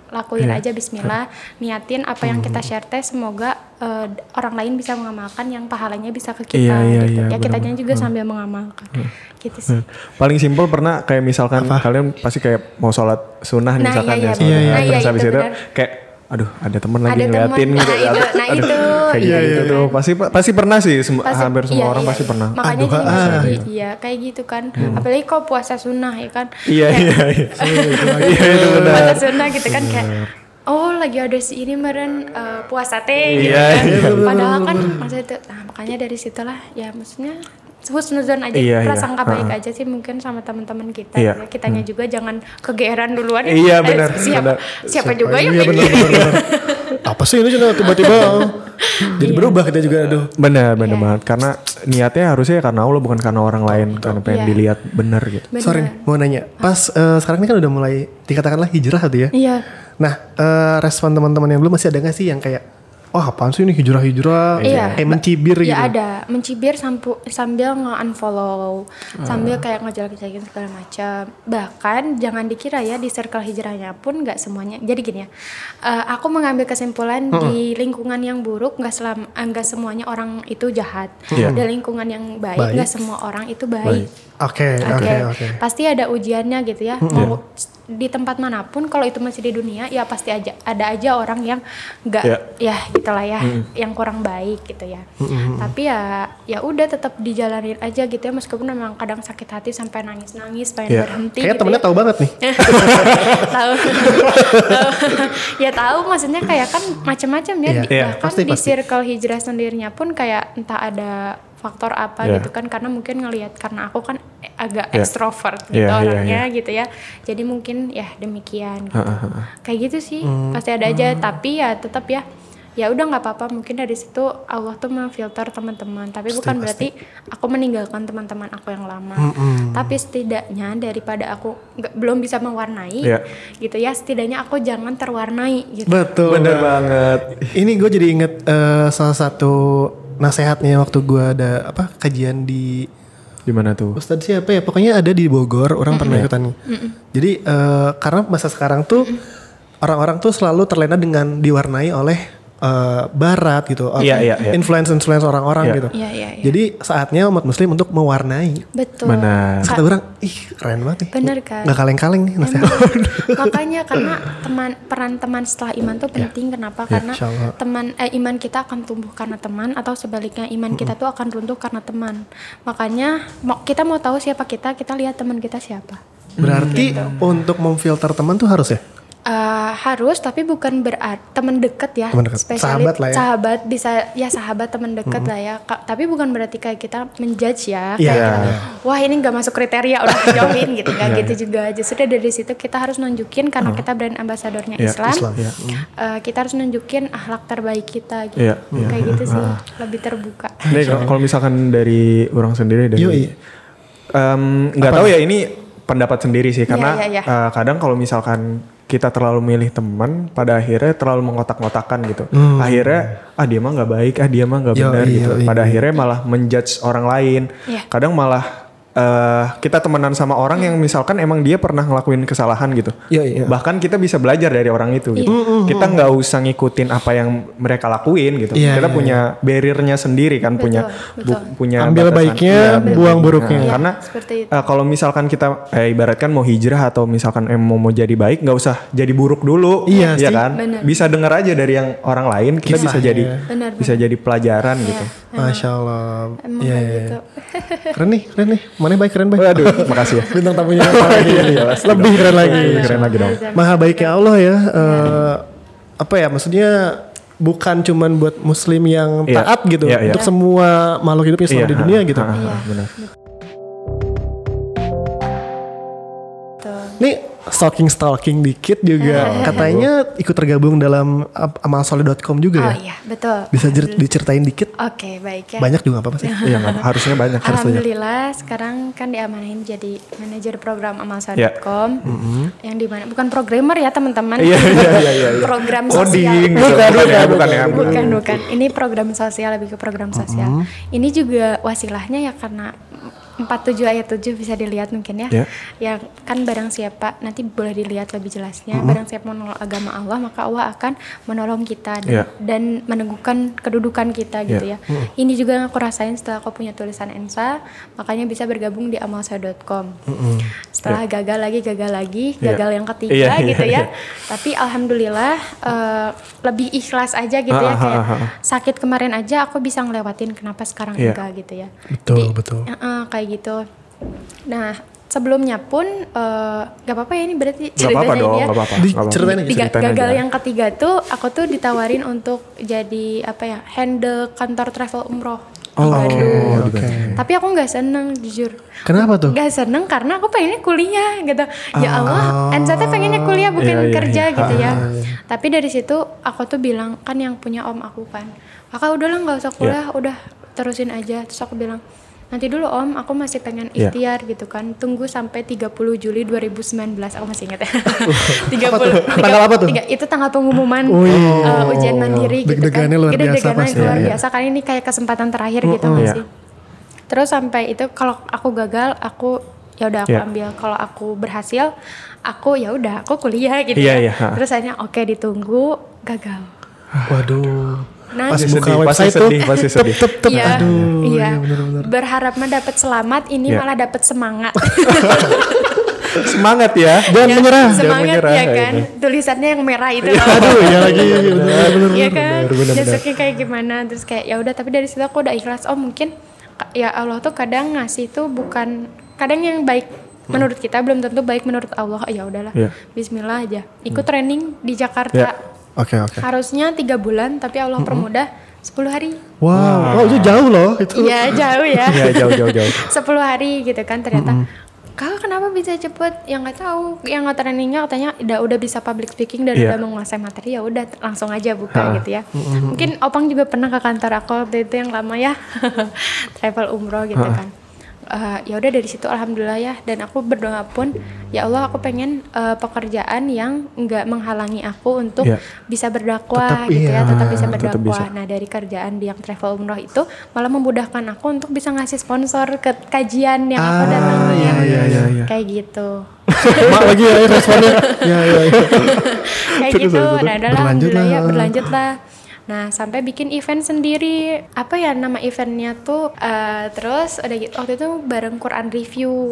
lakuin Iya. aja bismillah, niatin apa yang kita share teh semoga eh, orang lain bisa mengamalkan yang pahalanya bisa ke kita Iya, iya, gitu. iya, ya kitanya benar-benar. juga sambil mengamalkan. Gitu sih. Paling simpel pernah kayak misalkan kalian pasti kayak mau sholat sunnah Nah, misalkan iya, ya. iya, benar. sunnah, Nah, iya, terus habis itu itu kayak aduh ada temen lagi Ada temen, ngeliatin gitu. nah, itu, nah, Aduh, itu, kayak iya, gitu iya. tuh. Pasti pasti pernah sih sem- Pasti- hampir semua iya, orang iya, pasti iya. pernah. Makanya Aduh, jadi ah. jadi iya kayak gitu kan. Apalagi kok puasa sunnah ya kan. Iya iya iya. Iya itu benar. Puasa sunnah gitu kan kayak Oh lagi ada si ini meren eh, puasa teh gitu Iya, kan. iya, Padahal kan maksudnya itu, nah makanya dari situlah ya maksudnya husnuzon aja Iya, iya. prasangka baik Ha-ha. aja sih mungkin sama teman-teman kita Iya. ya. kitanya juga jangan kegeeran duluan ya. Iya, Eh, benar, siapa benar. siapa juga yang Iya bener mikir bener bener. Apa sih ini tiba-tiba jadi berubah kita juga aduh. Benar benar Iya. banget karena niatnya harusnya karena Allah bukan karena orang lain karena pengen Iya. dilihat benar gitu. Bener. Sorry mau nanya. Pas eh, sekarang ini kan udah mulai dikatakanlah hijrah tuh ya. Iya. Nah, eh, respon teman-teman yang belum masih ada gak sih yang kayak oh apaan sih ini hijrah-hijrah Iya. kayak mencibir gitu. Ya ada, mencibir sampu, sambil nge-unfollow, Ah. sambil kayak ngejelek-jelekin segala macam. Bahkan jangan dikira ya di circle hijrahnya pun nggak semuanya. Jadi gini ya, eh, aku mengambil kesimpulan di lingkungan yang buruk nggak selam, nggak semuanya orang itu jahat. Iya. Di lingkungan yang baik Baik. nggak semua orang itu baik. Oke, Oke, oke, oke. pasti ada ujiannya gitu ya. Mau di tempat mana pun, kalau itu masih di dunia, ya pasti aja ada aja orang yang nggak, Iya. ya gitulah ya, yang kurang baik gitu ya. Tapi ya, ya udah tetap dijalanin aja gitu ya, meskipun memang kadang sakit hati sampai nangis-nangis, pengen Iya. berhenti. Kayaknya gitu temennya ya. tahu banget nih. tahu ya tahu maksudnya kayak kan macam-macam ya Iya. Di- Iya, bahkan pasti, di pasti. circle hijrah sendirinya pun kayak entah ada faktor apa Iya. gitu kan karena mungkin ngelihat karena aku kan agak Iya. ekstrovert gitu iya, orangnya gitu ya jadi mungkin ya demikian gitu. kayak gitu sih Hmm. pasti ada aja tapi ya tetap ya ya udah nggak apa-apa mungkin dari situ Allah tuh memfilter teman-teman tapi bukan berarti aku meninggalkan teman-teman aku yang lama tapi setidaknya daripada aku nggak belum bisa mewarnai Iya. gitu ya setidaknya aku jangan terwarnai gitu Betul. Bener banget. Ini gue jadi inget eh, salah satu nasehatnya waktu gue ada apa kajian di Gimana tuh? Ustadz siapa ya? Pokoknya ada di Bogor, orang pernah ikutan. Jadi eh, karena masa sekarang tuh orang-orang tuh selalu terlena dengan diwarnai oleh eh, Barat gitu, Iya, iya, iya. influence-influence orang-orang Iya. gitu. Iya, iya, iya. Jadi saatnya umat Muslim untuk mewarnai. betul Benar. Kata orang, ih keren banget nih. Bener kan? Nggak kaleng-kaleng nih nasihat. makanya karena teman peran teman setelah iman tuh penting kenapa Ya, karena teman eh, iman kita akan tumbuh karena teman atau sebaliknya iman kita tuh akan runtuh karena teman makanya mau kita mau tahu siapa kita kita lihat teman kita siapa Berarti Gitu. untuk memfilter teman tuh harus ya? Eh, harus tapi bukan berarti teman deket ya Teman dekat. Spesialis- Sahabat lah ya. sahabat bisa ya sahabat teman deket lah ya Ka- tapi bukan berarti kayak kita menjudge ya Iya. kayak kita, wah ini nggak masuk kriteria udah jauhin gitu nggak gitu juga justru dari situ kita harus nunjukin karena kita brand ambasadornya Iya, Islam, Islam. Iya. eh, kita harus nunjukin akhlak terbaik kita gitu Iya, iya. kayak gitu sih lebih terbuka Nih kalau misalkan dari orang sendiri dari nggak tahu ya ini pendapat sendiri sih karena Iya, iya, iya. eh, kadang kalau misalkan kita terlalu milih teman pada akhirnya terlalu mengotak-ngotakan gitu akhirnya ah dia mah nggak baik ah dia mah nggak benar gitu yoi. pada akhirnya malah menjudge orang lain Iya. kadang malah eh, kita temenan sama orang yang misalkan emang dia pernah ngelakuin kesalahan gitu Iya, iya. bahkan kita bisa belajar dari orang itu gitu kita nggak usah ngikutin apa yang mereka lakuin gitu Iya, kita iya, punya barriernya sendiri kan punya betul. bu- punya Ambil batasan. baiknya, Iya, buang baiknya. buruknya. Iya, karena eh, kalau misalkan kita eh, ibaratkan mau hijrah atau misalkan emang mau jadi baik nggak usah jadi buruk dulu Iya ya sih. kan Benar. bisa dengar aja dari yang orang lain kita bisa Kisahnya. jadi Benar, bisa jadi pelajaran gitu Masya Allah. Iya, iya, gitu iya. Keren nih, keren nih. Mana baik, keren baik. Waduh, makasih ya. Bintang tamunya lebih keren lagi. Keren lagi dong. Maha baiknya Allah ya. eh, apa ya maksudnya bukan cuman buat muslim yang Iya. taat gitu Iya, iya. untuk semua makhluk hidup yang Iya, di dunia gitu. ha, ha, Iya. benar. Tuh. Nih stalking stalking dikit juga katanya ikut tergabung dalam amalsoleh.com juga Oh ya. iya, betul. Bisa cer- diceritain dikit? Oke, baik ya. Banyak juga apa-apa sih. Iya apa- harusnya banyak. Alhamdulillah sekarang kan diamanahin jadi manajer program amalsa.com yang di mana bukan programmer ya teman-teman Iya iya iya iya. iya. program Coding sosial gitu. Bukan, Bukan, bukan, ya, bukan bukan. ya. bukan bukan ini program sosial lebih ke program sosial ini juga wasilahnya ya karena 47 ayat 7 bisa dilihat mungkin ya Ya. yang kan barang siapa nanti boleh dilihat lebih jelasnya barang siapa menolong agama Allah maka Allah akan menolong kita dan, Ya. dan meneguhkan kedudukan kita gitu Ya. ya ini juga yang aku rasain setelah aku punya tulisan ENSA makanya bisa bergabung di amalsa.com setelah gagal lagi gagal lagi Ya. gagal yang ketiga Iya, iya, gitu ya iya. tapi alhamdulillah eh, lebih ikhlas aja gitu ya Ah, ah, kayak ah, ah. sakit kemarin aja aku bisa ngelewatin kenapa sekarang Iya. enggak gitu ya Betul, Jadi, betul. eh, kayak gitu nah sebelumnya pun eh, nggak apa-apa ya ini berarti Nggak apa-apa ceritanya dong, ini ya nggak apa-apa. Di- ceritain aja, Tiga- Ceritain gagal aja. yang ketiga tuh aku tuh ditawarin untuk jadi apa ya handle kantor travel umroh Oh, oke. Tapi aku nggak seneng jujur. Kenapa tuh? Gak seneng karena aku pengennya kuliah gitu. Ya Ah. Allah, Ansa teh pengennya kuliah bukan Iya, iya, kerja iya. gitu ya. Ah, Tapi dari situ aku tuh bilang kan yang punya om aku kan, kakak udahlah nggak usah kuliah, udah terusin aja. Terus aku bilang nanti dulu om, aku masih pengen Iya. ikhtiar gitu kan. Tunggu sampai 30 Juli 2019, aku masih ingat ya. 30 Apa tuh? Tanggal apa tuh? tiga- itu tanggal pengumuman Oh, iya. uh, ujian mandiri gitu kan. Luar biasa Deg-degannya pasti. luar Iya, iya. biasa kan ini kayak kesempatan terakhir gitu nggak Iya. sih. Terus sampai itu kalau aku gagal, aku ya udah aku Iya. ambil. Kalau aku berhasil, aku ya udah aku kuliah gitu Iya, ya. iya, ha. Terus akhirnya oke ditunggu, gagal. Waduh. Nah, Pas Pasti buka sedih, pasti website tuh, sedih, pasti tep, sedih. tep, tep. Iya, Aduh, iya. iya bener-bener. Berharap mendapat selamat, ini Iya. malah dapat semangat. Semangat ya. Jangan Ya, menyerah. Semangat menyerah, ya ya kan. Tulisannya yang merah itu. loh. Aduh, ya lagi. Iya kan, bener, bener, bener. besoknya kayak gimana terus kayak ya udah tapi dari situ aku udah ikhlas oh mungkin ya Allah tuh kadang ngasih tuh bukan kadang yang baik menurut kita belum tentu baik menurut Allah ya udahlah Iya. Bismillah aja ikut training di Jakarta Iya. Oke, oke. harusnya tiga bulan tapi Allah permudah 10 hari Wow, wow itu jauh loh itu. Iya jauh ya Iya jauh jauh jauh. 10 hari gitu kan ternyata Kak kenapa bisa cepet? Yang nggak tahu, yang nggak trainingnya katanya udah udah bisa public speaking dan Iya. udah menguasai materi ya udah langsung aja buka Ha. gitu ya. Mungkin Opang juga pernah ke kantor aku waktu itu yang lama ya, travel umroh gitu kan. Eh, ya udah dari situ alhamdulillah ya dan aku berdoa pun ya Allah aku pengen eh, pekerjaan yang nggak menghalangi aku untuk Iya. bisa berdakwah Tetap gitu iya, ya tetap bisa tetap berdakwah bisa. nah dari kerjaan di yang travel umroh itu malah memudahkan aku untuk bisa ngasih sponsor ke kajian yang aku Ah, datangin iya, iya, iya, iya. kayak gitu Mak lagi ya responnya. ya, ya, ya. kayak gitu nah adalah Berlanjut alhamdulillah ya lah. berlanjut lah nah sampai bikin event sendiri. Apa ya nama eventnya tuh? Eh, terus udah gitu waktu itu bareng Quran review.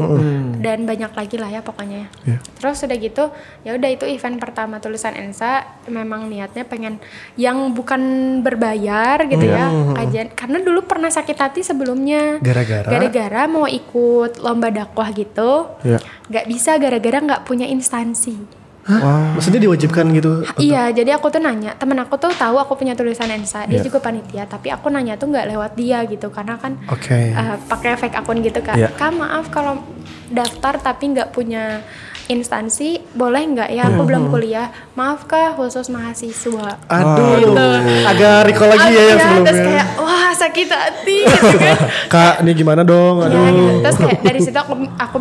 Dan banyak lagi lah ya pokoknya. Iya. terus udah gitu ya udah itu event pertama tulisan Ensa. Memang niatnya pengen yang bukan berbayar gitu ya kajian karena dulu pernah sakit hati sebelumnya. Gara-gara? gara-gara mau ikut lomba dakwah gitu. Iya. nggak bisa gara-gara nggak punya instansi Wah. Maksudnya diwajibkan gitu. Iya, jadi aku tuh nanya, temen aku tuh tahu aku punya tulisan Ensa, dia Iya. juga panitia, tapi aku nanya tuh nggak lewat dia gitu, karena kan Oke. eh, pakai fake akun gitu kan. Iya. Kak maaf kalau daftar tapi nggak punya instansi, boleh nggak ya? Aku belum kuliah. Maaf kak, khusus mahasiswa. Aduh, agak recall lagi ya yang sebelumnya. terus kayak wah sakit hati gitu kan. Kak, ini gimana dong? Iya, Aduh. gitu. Terus kayak dari situ aku aku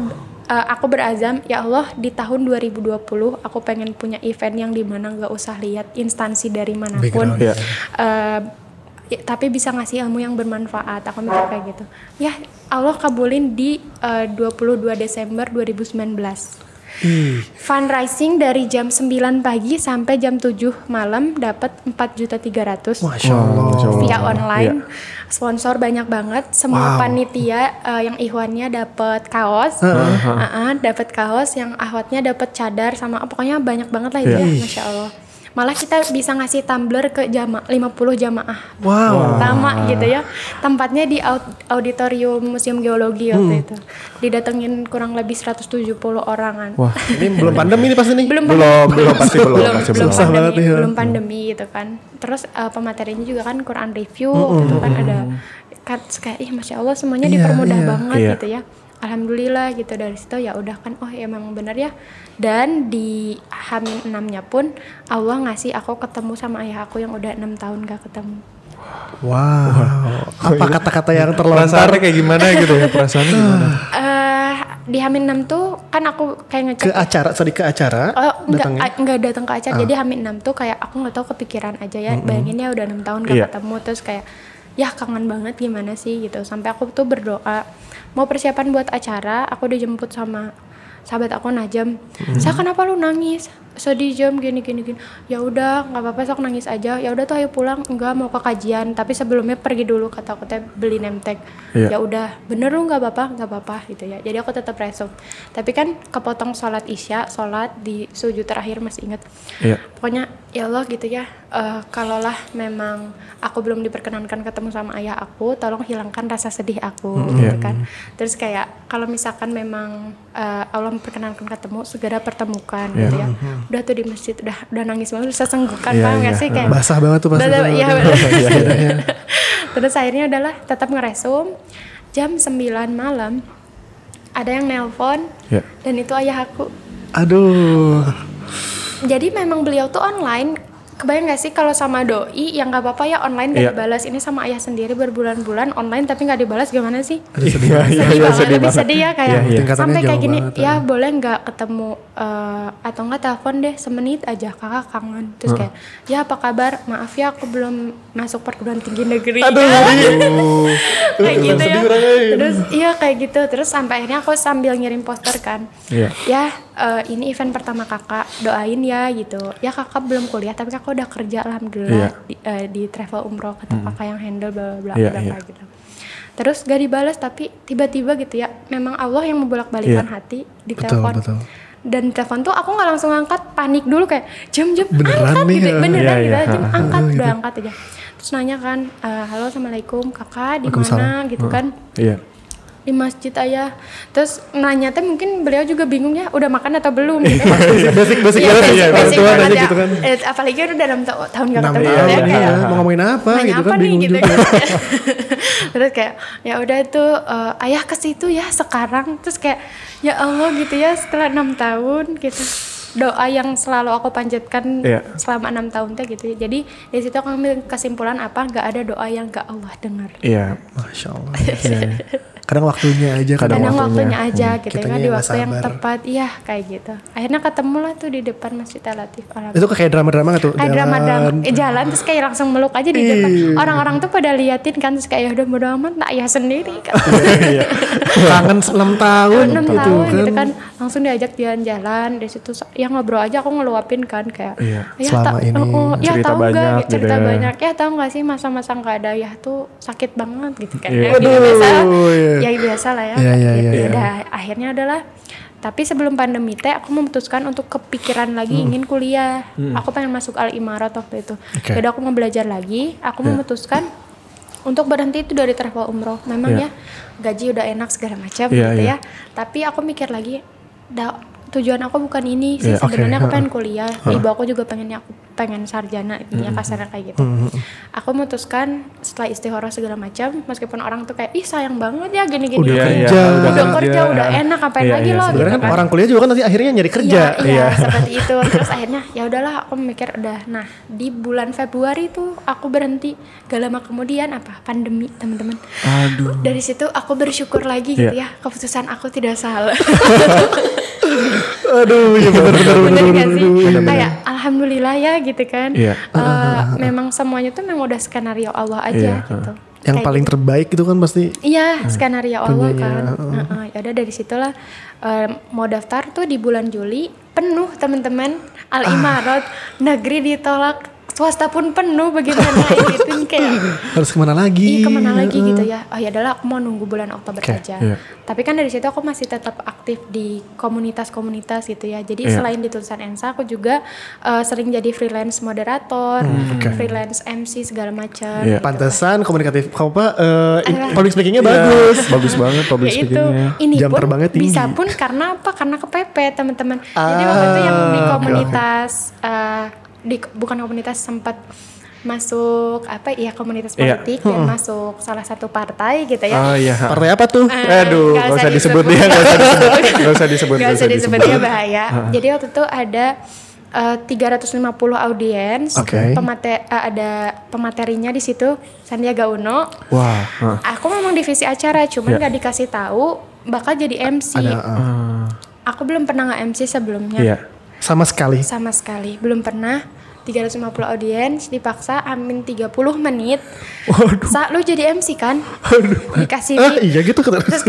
eh, aku berazam ya Allah di tahun 2020 aku pengen punya event yang di mana nggak usah lihat instansi dari mana pun. Eh, ya, tapi bisa ngasih ilmu yang bermanfaat. Aku mikir kayak gitu. Ya Allah kabulin di eh, 22 Desember 2019. Ih, Fundraising dari jam 9 pagi sampai jam 7 malam dapat 4 juta 300 Masya Allah. Masya Allah. via online. Iya. Sponsor banyak banget. Semua Wow. panitia eh, yang ihwannya dapat kaos, Uh-uh, dapat kaos, yang ahwatnya dapat cadar sama pokoknya banyak banget lah itu Iya. ya, masya Allah. Malah kita bisa ngasih tumbler ke jama 50 jamaah Wow. pertama gitu ya. Tempatnya di aud- auditorium Museum Geologi Hmm. waktu itu. Didatengin kurang lebih 170 orangan. Wah. Ini belum pandemi ini pasti nih. Belum Belum, belum pasti belum, belum, pasti belum pandemi, banget ya. belum pandemi gitu kan. Terus uh, pematerinya juga kan Quran review gitu kan ada kan kayak ih masya Allah semuanya Iya, dipermudah iya. banget Iya. gitu ya. Alhamdulillah gitu dari situ ya udah kan oh ya emang bener ya dan di Hamin enamnya pun Allah ngasih aku ketemu sama ayah aku yang udah enam tahun gak ketemu Wow. Apa kata-kata yang terlontar? Perasaannya kayak gimana gitu ya? Perasaannya gimana? eh di Hamin 6 tuh kan aku kayak ngecek Ke acara, sorry ke acara. Oh enggak, datangnya? enggak datang ke acara. Jadi Hamid 6 tuh kayak aku nggak tahu kepikiran aja ya. Bayangin ya udah enam tahun gak Iya. ketemu terus kayak ya kangen banget gimana sih gitu. Sampai aku tuh berdoa mau persiapan buat acara, aku dijemput sama sahabat aku Najam. Saya kenapa lu nangis? Sedih jam gini gini gini. Ya udah nggak apa-apa sok nangis aja. Ya udah tuh ayo pulang. Enggak mau ke kajian, tapi sebelumnya pergi dulu kata aku teh beli nemtek. Iya. Ya udah bener lu nggak apa-apa nggak apa-apa gitu ya. Jadi aku tetap resum. Tapi kan kepotong sholat isya, sholat di sujud terakhir masih ingat. Iya. Pokoknya ya Allah gitu ya. eh kalaulah memang aku belum diperkenankan ketemu sama ayah aku, tolong hilangkan rasa sedih aku gitu Iya. kan. Terus kayak kalau misalkan memang eh, Allah memperkenankan ketemu, segera pertemukan Iya. gitu ya. Udah tuh di masjid udah udah nangis banget, bisa senggukan Iya, paham iya. sih kayak Basah banget tuh pasti. Udah, tuh. iya, Aduh. bener. Terus akhirnya adalah tetap ngeresum jam 9 malam ada yang nelpon Iya. dan itu ayah aku. Aduh. Jadi memang beliau tuh online. Kebayang gak sih kalau sama doi yang gak apa-apa ya online gak Iya. dibalas. Ini sama ayah sendiri berbulan-bulan online tapi gak dibalas gimana sih? Aduh sedih. Iya, iya, sedih iya, banget, sedih lebih banget. sedih ya kayak Iya, iya. Tingkatannya sampai kayak gini banget, ya boleh nggak ketemu eh, atau nggak telepon deh semenit aja kakak kangen terus kayak ya apa kabar maaf ya aku belum masuk perguruan tinggi negeri kayak gitu ya terus iya kayak gitu terus sampai akhirnya aku sambil ngirim poster kan Iya. ya eh, ini event pertama kakak doain ya gitu ya kakak belum kuliah tapi kakak udah kerja alhamdulillah Iya. di, eh, di travel umroh kata kakak yang handle bla bla bla Iya, iya. gitu terus gak dibalas tapi tiba-tiba gitu ya memang Allah yang membolak-balikan Iya. hati di Betul, telepon betul. dan telepon tuh aku nggak langsung angkat panik dulu kayak jam jam Beneran angkat nih, gitu ya? beneran Iya, gitu iya. jam angkat udah angkat aja terus nanya kan "Eh, halo assalamualaikum kakak di mana gitu kan Iya. Di masjid ayah terus nanya teh mungkin beliau juga bingung ya udah makan atau belum gitu Basic basic Iya, banget basic, ya. basic aja ya. gitu kan. Eh, apalagi udah dalam ta- tahun gak ketemu ya iya. kayak Mau ngomongin apa nanya gitu apa kan nih bingung gitu juga. kan. terus kayak ya udah tuh eh, ayah ke situ ya sekarang terus kayak ya Allah gitu ya setelah enam tahun gitu doa yang selalu aku panjatkan Iya. selama enam tahun teh gitu ya. jadi dari situ aku ambil kesimpulan apa nggak ada doa yang gak Allah dengar Iya. Masya Allah. Kadang waktunya aja. Kadang kadang waktunya. waktunya aja gitu Kitanya kan di yang waktu yang sabar. tepat iya kayak gitu akhirnya ketemu lah tuh di depan masjid Al Latif Alhamdulillah. Itu kayak drama-drama gak tuh? kayak drama drama eh, jalan terus kayak langsung meluk aja di depan Ih. orang-orang tuh pada liatin kan terus kayak ya udah bodo amat tak ayah sendiri kan Kangen 6 tahun enam gitu tahun kan. gitu kan langsung diajak jalan-jalan dari situ ya ngobrol aja aku ngeluapin kan kayak Iya. ya Selama ta- ini oh, oh, ya cerita tahu nggak banyak gitu, cerita gitu ya. banyak ya tahu nggak sih masa-masa nggak ada ya tuh sakit banget gitu kan Iya. ya, gitu, biasa iya. Ya biasa lah ya Iya, iya, gitu. iya, iya. Udah, akhirnya adalah tapi sebelum pandemi teh aku memutuskan untuk kepikiran lagi Hmm. ingin kuliah aku pengen masuk al imarat waktu itu Oke. jadi aku mau belajar lagi aku memutuskan untuk berhenti itu dari travel umroh memang Iya. ya gaji udah enak segala macam Iya, gitu iya. ya tapi aku mikir lagi da- tujuan aku bukan ini sih Iya, oke, sebenarnya aku ha-ha. pengen kuliah ibu aku juga pengennya aku pengen sarjana intinya kasarnya kayak gitu aku memutuskan setelah istihoroh segala macam meskipun orang tuh kayak ih sayang banget ya gini gini Udah Iya, iya. kerja. udah, kerja. kerja udah enak ngapain Iya, lagi iya, lo gitu Sebenarnya kan kan orang kuliah juga kan nanti akhirnya nyari kerja. Iya, iya, Iya. seperti itu. Terus akhirnya ya udahlah aku mikir udah. Nah, di bulan Februari tuh aku berhenti. Gak lama kemudian apa? Pandemi, teman-teman. Aduh. Dari situ aku bersyukur lagi gitu Iya. ya. Keputusan aku tidak salah. Aduh, ya benar benar Bener benar gak sih? benar. Kayak alhamdulillah ya gitu kan. Iya. Eh, memang semuanya tuh memang udah skenario Allah aja Iya, gitu. Yang Kayak paling terbaik itu kan pasti Iya, skenario Allah kan. Heeh, ya udah dari situlah eh, mau daftar tuh di bulan Juli penuh teman-teman Al Imarat negeri ditolak swasta pun penuh bagaimana itu kayak harus ke mana lagi? Ih, ke mana lagi gitu ya? Oh ya adalah aku mau nunggu bulan Oktober Oke, aja. iya. Tapi kan dari situ aku masih tetap aktif di komunitas-komunitas gitu ya. Jadi Iya. selain di tulisan Ensa, aku juga eh, sering jadi freelance moderator, oke. freelance MC segala macam. Iya. Pantesan komunikatif apa eh, Alah. public speakingnya Iya, bagus. bagus banget public ya speakingnya. ini Jam pun terbangnya tinggi. bisa pun karena apa karena kepepet teman-teman jadi Ah, waktu itu yang di oke, komunitas eh, di bukan komunitas sempat masuk apa ya komunitas Iya. politik dan masuk salah satu partai gitu ya. Oh iya. Partai apa tuh? Eh, Aduh, nggak gak usah usah disebut ya, gak usah disebut, gak usah disebut, Gak usah disebut ya bahaya. Jadi waktu itu ada eh, 350 audiens, Oke. pemate- eh, ada pematerinya di situ Sandiaga Uno. Wah, hah. Aku memang divisi acara, cuman Ya. gak dikasih tahu bakal jadi MC. Ada uh, Aku belum pernah nge MC sebelumnya. Iya. Sama sekali. Sama sekali, belum pernah. 350 audiens dipaksa amin 30 menit. Waduh. Sa lu jadi MC kan? Dikasih Ah, iya gitu kata. Terus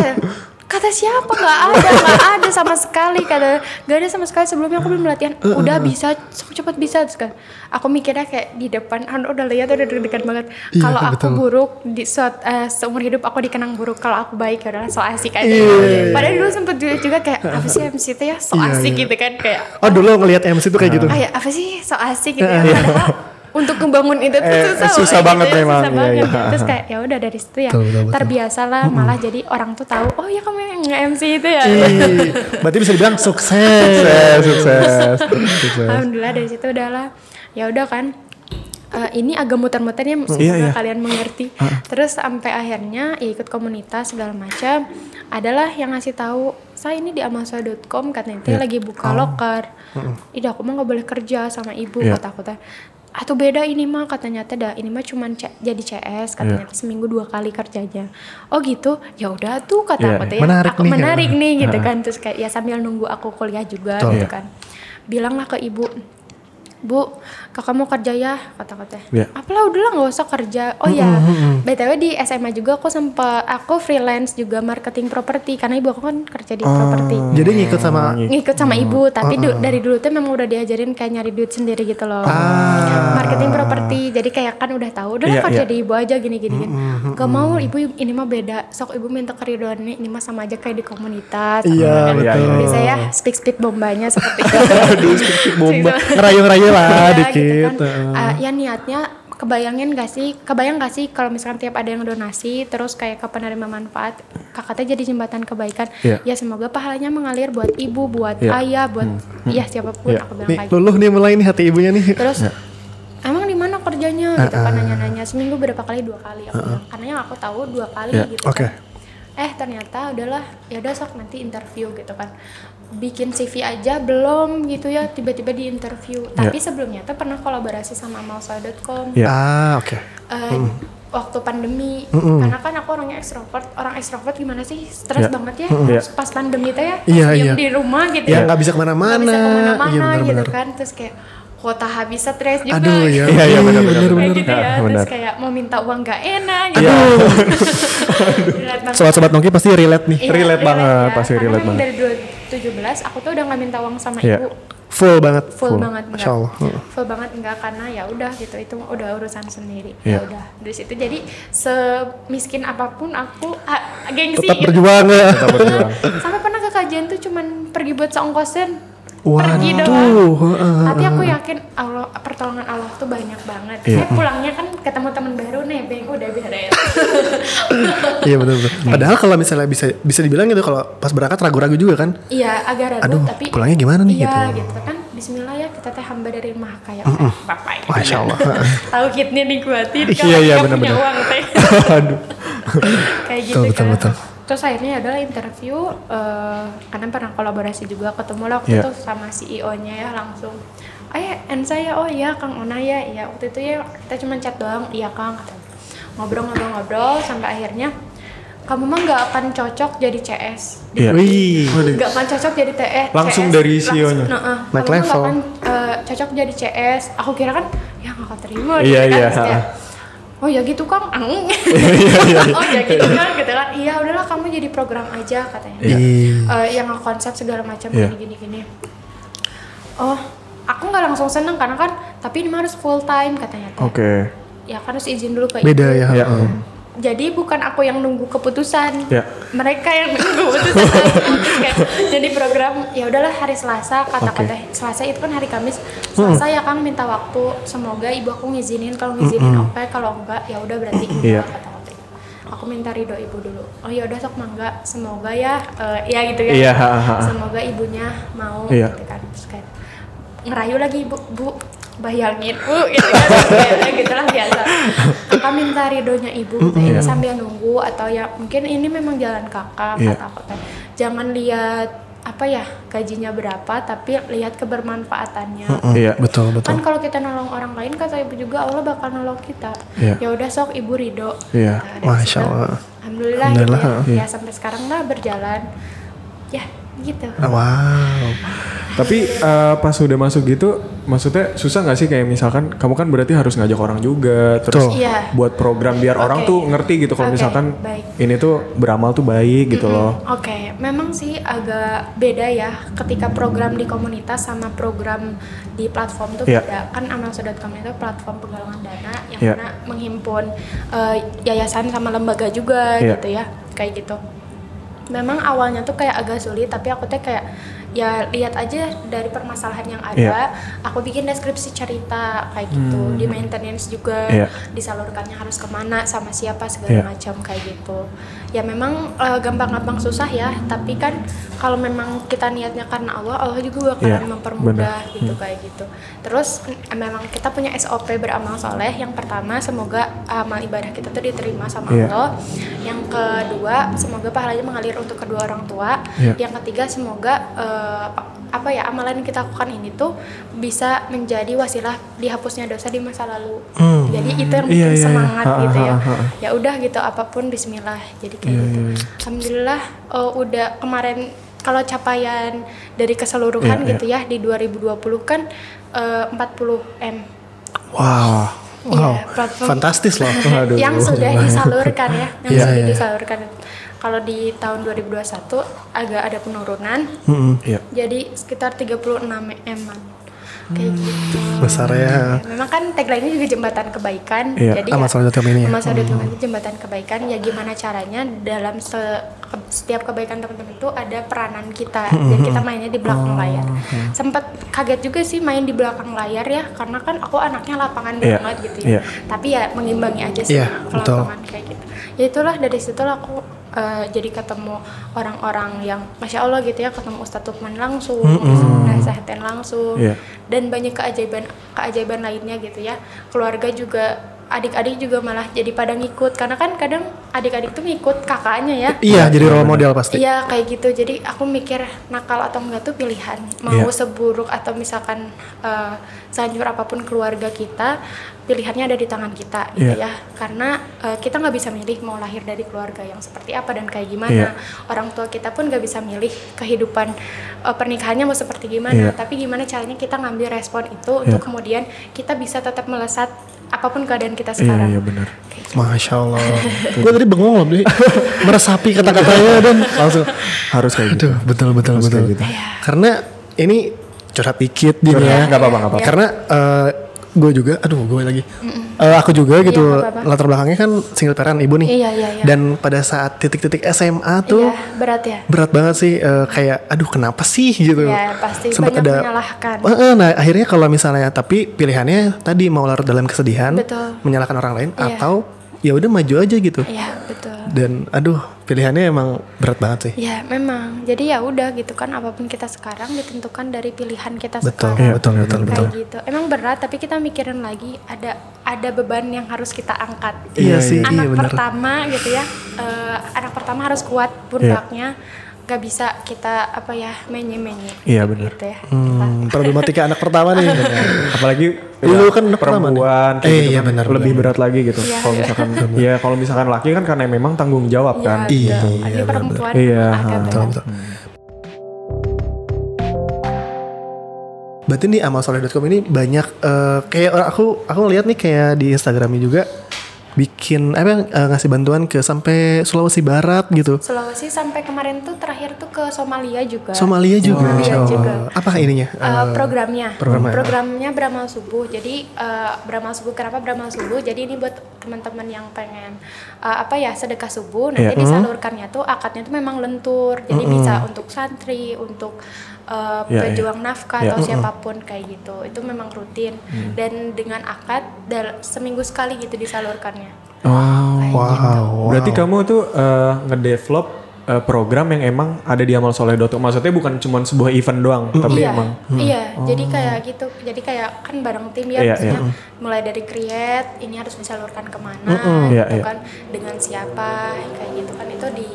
kata, siapa? Nggak ada nggak ada sama sekali kata. Nggak ada sama sekali. Sebelumnya aku belum latihan. Uh, udah bisa sok cepat bisa kan. Aku mikirnya kayak di depan kan udah lihat udah deg-degan banget. Iya, kalau aku betul. buruk di suat, eh, seumur hidup aku dikenang buruk. Kalau aku baik ya udahlah so asik aja. Iya. padahal dulu sempet juga, juga kayak apa sih MC itu ya? So Iya, asik iya. gitu kan kayak Oh dulu ngelihat MC tuh kayak gitu. ah ya apa sih? So asik gitu ya. padahal untuk membangun itu tuh Eh, susah, susah banget gitu ya, memang, susah iya, banget. iya. terus kayak ya udah dari situ ya Betul, betul, betul. terbiasa lah malah jadi orang tuh tahu oh ya kamu yang nge-MC itu ya Ih, berarti bisa dibilang sukses. Sukses, sukses, sukses. alhamdulillah dari situ udahlah ya udah kan Eh, ini agak muter-muter ya semoga Iya, iya. kalian mengerti terus sampai akhirnya ya ikut komunitas segala macam adalah yang ngasih tahu saya ini di amazon.com katanya Iya. lagi buka loker Ih, aku mah nggak boleh kerja sama ibu Iya. kata aku teh atau beda ini mah katanya teh dah ini mah cuman C- jadi CS katanya teh seminggu dua kali kerjanya oh gitu ya udah tuh kata Iya, aku iya. Menarik aku nih, menarik ya. nih gitu kan terus kayak ya sambil nunggu aku kuliah juga Betul. gitu Iya. kan bilanglah ke ibu Bu, kakak mau kerja ya, kata kata. Iya. Apalah udahlah nggak usah kerja. Oh ya, btw di SMA juga aku sempat aku freelance juga marketing properti karena ibu aku kan kerja di properti. Jadi ngikut sama Ngikut sama ibu, tapi du- dari dulu tuh memang udah diajarin kayak nyari duit sendiri gitu loh. Marketing properti, jadi kayak kan udah tahu, udah Iya, kerja iya. di ibu aja gini gini. gini. Gak mau ibu ini mah beda. Sok ibu minta keridoan nih, ini mah sama aja kayak di komunitas. Iya, Kan. betul. Saya speak speak bombanya seperti itu. Aduh, sedikit bomba. Lah Iya, dikit. gitu kan. Ah, ya niatnya kebayangin gak sih kebayang gak sih kalau misalkan tiap ada yang donasi terus kayak ke penerima manfaat kakaknya jadi jembatan kebaikan Iya. ya semoga pahalanya mengalir buat ibu buat Iya. ayah buat ya siapa pun Iya. aku bilang Nih, kayak luluh nih mulai nih hati ibunya nih. terus emang di mana kerjanya gitu kan nanya-nanya seminggu berapa kali dua kali aku bilang. karena yang aku tahu dua kali Iya. gitu Oke. kan eh ternyata udahlah ya udah sok nanti interview gitu kan bikin CV aja belum gitu ya tiba-tiba di interview. Tapi sebelumnya tuh pernah kolaborasi sama malsa.com Iya. Ah, oke. Eh, waktu pandemi. Karena kan aku orangnya ekstrovert orang ekstrovert gimana sih? Stres Iya. banget ya Iya. pas pandemi tuh ya. Iya, diem iya. di rumah gitu Ya ya. nggak bisa nggak ke mana-mana. bisa ke mana-mana. Iya gitu kan. Terus kayak kuota habis stres juga Aduh ya. Iya, iya, benar-benar. kayak benar. gitu ya Ya, terus benar. kayak mau minta uang gak enak gitu Iya. Relate banget. Sobat-sobat Nongki pasti relate nih. Iya, Relate banget, pasti Karena relate memang banget. dari 2017 aku tuh udah nggak minta uang sama Iya. ibu Full banget. full, banget enggak Masya Allah. Full banget enggak karena ya udah gitu itu udah urusan sendiri Iya. ya udah dari situ jadi semiskin apa pun aku ah, gengsi Tetap gitu. berjuang ya. Tetap berjuang. sampai pernah ke kajian tuh cuman pergi buat seongkosin pergi doang heeh, tapi aku yakin Allah pertolongan Allah tuh banyak banget Iya. saya pulangnya kan ketemu teman baru nebeng udah beres Iya benar benar. Padahal kalau misalnya bisa bisa dibilang gitu kalau pas berangkat ragu-ragu juga kan. iya agak ragu Aduh, tapi pulangnya gimana nih iya, gitu. gitu kan Bismillah ya kita teh hamba dari maha kaya bapak gitu. Masya Allah. tauhidnya dikuatin Iya, kalau iya, nggak punya benar-benar. uang teh Aduh. kayak gitu Betul, betul, kan betul. Terus akhirnya adalah interview eh, karena pernah kolaborasi juga ketemu lah waktu Iya. itu sama CEO-nya ya langsung eh en saya oh iya Kang Ona ya iya waktu itu ya kita cuma chat doang iya Kang ngobrol-ngobrol-ngobrol sampai akhirnya kamu mah nggak akan cocok jadi CS Iya. Wih. nggak akan cocok jadi TE Langsung CS. dari CEO-nya? Langsung, nah, Naik kamu nggak level. akan eh, cocok jadi CS aku kira kan ya nggak akan terima Iya, gitu kan oh ya gitu kang Ang. oh ya gitu kan gitu kan iya udahlah kamu jadi program aja katanya Iya. Eh, yang konsep segala macam Iya. gini gini gini oh aku nggak langsung seneng karena kan tapi ini harus full time katanya. Oke. ya kan harus izin dulu ke Beda ibu. ya. Iya. heeh. Jadi bukan aku yang nunggu keputusan. Iya. mereka yang nunggu keputusan. Kayak, jadi program ya udahlah hari Selasa kata Oke. kata Selasa itu kan hari Kamis. Selasa ya Kang minta waktu. Semoga ibu aku ngizinin. Kalau ngizinin oke kalau enggak ya udah berarti enggak Iya. kata kata aku minta ridho ibu dulu. Oh ya udah sok mangga. Semoga ya eh, ya gitu ya. Ha. semoga ibunya mau Iya. gitu kan. Terus kayak ngerayu lagi ibu bu bayangin uh gitu kan gitu lah biasa kakak minta ridonya ibu gitu ya, sambil nunggu atau ya mungkin ini memang jalan kakak Iya. kata aku teh jangan lihat apa ya gajinya berapa tapi lihat kebermanfaatannya Iya. Betul betul. kan kalau kita nolong orang lain kata ibu juga Allah bakal nolong kita Iya. ya udah sok ibu ridho Iya. Nah, dari Masya Allah. alhamdulillah, Alhamdulillah, gitu ya. iya. ya sampai sekarang lah berjalan ya gitu Wow. Tapi eh, pas udah masuk gitu, maksudnya susah nggak sih kayak misalkan kamu kan berarti harus ngajak orang juga, terus. Iya. buat program biar orang Oke. tuh ngerti gitu kalau Oke, misalkan baik. ini tuh beramal tuh baik gitu loh. Oke, memang sih agak beda ya ketika program di komunitas sama program di platform tuh Iya. beda. Kan amalso.com itu platform penggalangan dana yang Iya. mana menghimpun eh, yayasan sama lembaga juga Iya. gitu ya, kayak gitu. Memang awalnya tuh kayak agak sulit, tapi aku teh kayak ya lihat aja dari permasalahan yang ada, Iya. aku bikin deskripsi cerita kayak gitu, di maintenance juga, Iya. disalurkannya harus ke mana sama siapa segala Iya. macam kayak gitu ya memang eh, gampang-gampang susah ya tapi kan kalau memang kita niatnya karena Allah Allah juga bakalan Iya, mempermudah benar. gitu kayak gitu terus memang kita punya SOP beramal soleh yang pertama semoga amal ibadah kita tuh diterima sama Iya. Allah yang kedua semoga pahalanya mengalir untuk kedua orang tua Iya. yang ketiga semoga pa- apa ya amalan yang kita lakukan ini tuh bisa menjadi wasilah dihapusnya dosa di masa lalu Hmm. jadi itu yang Iya, bikin iya, iya. semangat Ha, gitu ya ha, ha, ha. ya udah gitu apa pun Bismillah jadi kayak Iya, gitu iya, iya. Alhamdulillah oh, udah kemarin kalau capaian dari keseluruhan Iya, gitu ya di 2020 kan eh, 40 m Wow. Wow. Iya, platform- Fantastis loh. Yang sudah disalurkan ya yang Iya, sudah iya. disalurkan kalau di tahun 2021 agak ada penurunan. Mm-mm. Iya. jadi sekitar 36 m kayak gitu. Besar ya. memang kan tagline-nya juga jembatan kebaikan. Iya, jadi Soleh Dotcom ini ya. Dotcom itu jembatan kebaikan. Ya gimana caranya dalam se- setiap kebaikan teman-teman itu ada peranan kita. Dan kita mainnya di belakang layar. sempat kaget juga sih main di belakang layar ya karena kan aku anaknya lapangan Iya, banget gitu iya. ya tapi ya mengimbangi aja sih Iya, ke betul. lapangan kayak gitu. Ya itulah dari situlah aku eh, jadi ketemu orang-orang yang masya allah gitu ya ketemu Ustadz Lukman langsung nasehatin langsung Iya. dan banyak keajaiban keajaiban lainnya gitu ya keluarga juga adik-adik juga malah jadi pada ngikut karena kan kadang adik-adik tuh ngikut kakaknya ya Iya, jadi role model pasti. Iya kayak gitu. Jadi aku mikir nakal atau enggak tuh pilihan. Mau Iya. seburuk atau misalkan eh, sehancur apa pun keluarga kita, pilihannya ada di tangan kita gitu Iya. ya. Karena eh, kita nggak bisa milih mau lahir dari keluarga yang seperti apa dan kayak gimana. Iya. Orang tua kita pun nggak bisa milih kehidupan eh, pernikahannya mau seperti gimana. Iya. Tapi gimana caranya kita ngambil respon itu untuk kemudian kita bisa tetap melesat apa pun keadaan kita Iya, sekarang. iya benar. Masya Allah. Gue tadi bengong loh, meresapi kata-katanya dan langsung. Harus kayak gitu. Aduh, betul betul Harus betul. gitu. Karena ini curhat dikit Curhat, ya. nggak apa-apa. Karena gue juga, aduh gue lagi. Eh, aku juga gitu nggak apa-apa. latar belakangnya kan single parent ibu nih. Iya, iya, iya. Dan pada saat titik-titik SMA tuh Iya, berat ya. berat banget sih eh, kayak aduh kenapa sih gitu. Iya, pasti Sempet banyak menyalahkan. Eh, nah akhirnya kalau misalnya tapi pilihannya tadi mau larut dalam kesedihan, Betul. menyalahkan orang lain Iya. atau ya udah maju aja gitu. Iya, betul. Dan aduh pilihannya emang berat banget sih. Ya memang. Jadi ya udah gitu kan apa pun kita sekarang ditentukan dari pilihan kita Betul, sekarang. betul, betul, betul. Kayak gitu. Emang berat tapi kita mikirin lagi ada ada beban yang harus kita angkat. Iya sih, Anak iya pertama gitu ya. eh, anak pertama harus kuat pundaknya. Gak bisa kita apa ya menye-menye. Iya, benar. Gitu ya. Hmm, problematika anak pertama nih. Apalagi Lu ya, kan anak pertama nih. perempuan kayak Eh, gitu iya kan, benar, lebih berat lagi gitu. Iya, Kalau iya. misalkan ya kalau misalkan laki kan karena memang tanggung jawab kan. Iya, betul. iya, Ini perempuan Iya, agak ha, berat. betul, betul. Berarti di amalsoleh.com ini banyak eh, kayak orang- aku aku lihat nih kayak di Instagramnya juga bikin apa eh, ngasih bantuan ke sampai Sulawesi Barat gitu. Sulawesi sampai kemarin tuh terakhir tuh ke Somalia juga. Somalia juga, Somalia Masya Allah. juga. Apa ininya? Uh, Eh, programnya programnya. programnya beramal subuh jadi uh, beramal subuh kenapa beramal subuh jadi ini buat teman-teman yang pengen uh, apa ya sedekah subuh nanti Iya. disalurkannya tuh akadnya tuh memang lentur jadi bisa untuk santri untuk uh, Iya, pejuang nafkah Iya. atau siapa pun kayak gitu itu memang rutin Mm. dan dengan akad dal- seminggu sekali gitu disalurkannya Wow. Kayak wow, gitu. wow. Berarti kamu tuh eh, ngedevelop eh, program yang emang ada di amalsoleh.com. Maksudnya bukan cuma sebuah event doang, tapi iya, emang iya. Jadi kayak gitu. Jadi kayak kan bareng tim ya, Iya, iya. mulai dari create, ini harus disalurkan ke mana, Iya, gitu iya. kan, dengan siapa, kayak gitu kan itu di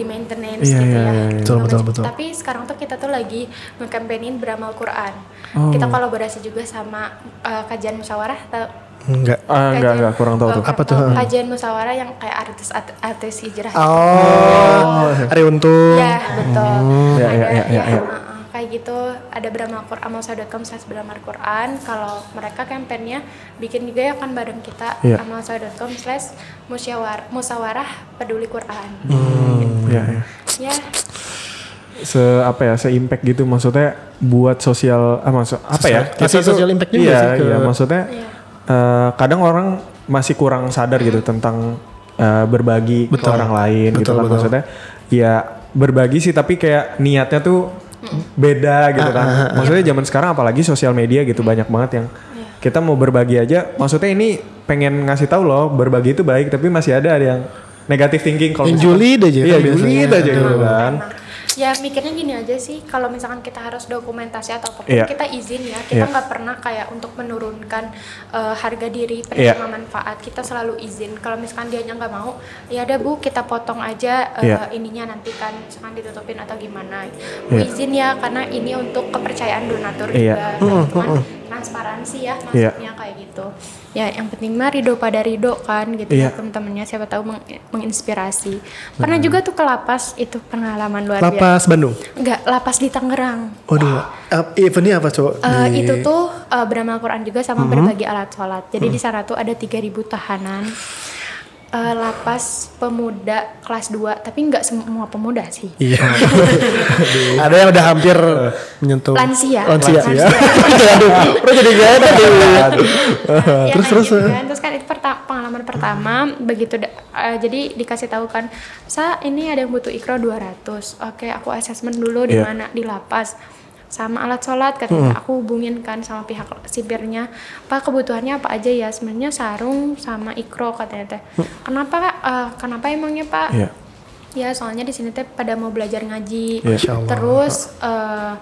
di maintenance Iya, gitu iya, ya. iya, iya. Betul, betul, betul. Tapi sekarang tuh kita tuh lagi nge-campaignin beramal Quran. Oh. Kita kolaborasi juga sama uh, kajian musyawarah atau Enggak. Ah, enggak enggak kurang tahu tuh. Apa tuh? Kajian musyawarah yang kayak artis artis hijrah. Oh, Ari Untung. Ya betul. Ya, ada ya, ya, ya, ya. uh, uh, kayak gitu ada beramal Quran amalsa.com slash beramal Quran. Kalau mereka kampanyenya bikin juga ya kan bareng kita Iya. amalsa.com slash musyawar musawarah peduli Quran. Ya, ya. Ya Se apa ya, se impact gitu maksudnya buat sosial ah maksud apa ya? Sosial- kasih social impact juga iya, sih ke- Iya, maksudnya Iya. Eh, kadang orang masih kurang sadar gitu tentang eh, berbagi ke Betul. orang lain gitu Betul, kan betul. maksudnya ya berbagi sih tapi kayak niatnya tuh beda gitu Ah, kan. Maksudnya zaman sekarang apalagi sosial media gitu banyak banget yang Iya. kita mau berbagi aja maksudnya ini pengen ngasih tahu loh berbagi itu baik tapi masih ada ada yang negatif thinking kalau julid aja Iya, kan biasanya. julid aja gitu kan. Ya mikirnya gini aja sih, kalau misalkan kita harus dokumentasi atau apa pun Iya. kita izin ya, kita Iya. nggak pernah kayak untuk menurunkan eh, harga diri Iya. penerima manfaat, kita selalu izin. Kalau misalkan dia nggak mau, ya udah bu kita potong aja eh, Iya. ininya nanti kan, misalkan ditutupin atau gimana. Bu Iya. izin ya, karena ini untuk kepercayaan donatur Iya. juga, Nah, itu kan transparansi ya Iya. maksudnya kayak gitu. Ya yang penting mah ridho pada ridho kan gitu Iya. ya teman-temannya siapa tahu meng- menginspirasi. Pernah juga tuh ke lapas itu pengalaman luar biasa. Lapas Bandung. Enggak, lapas di Tangerang. Waduh, uh, eventnya apa coba? Eh, Di- itu tuh eh, beramal Quran juga sama berbagi alat sholat. Jadi di sana tuh ada 3000 tahanan. Eh, lapas pemuda kelas 2, tapi nggak semua pemuda sih. Iya. Ada yang udah hampir menyentuh Lansia. Lansia. Lansia. Aduh, udah jadi gak ada tuh. Ya, Terus, kayak terus, gitu eh. kan. Terus kan itu perta- pengalaman pertama begitu da- eh, jadi dikasih tahu kan, "Sa, ini ada yang butuh ikro 200." Oke, aku assessment dulu di Iya. mana di lapas. Sama alat sholat katanya aku hubungin kan sama pihak sipirnya pak kebutuhannya apa aja ya? Sebenarnya sarung sama ikro katanya teh. Kenapa eh, kenapa emangnya pak? Iya. Ya soalnya di sini teh pada mau belajar ngaji. Iya. Terus eh,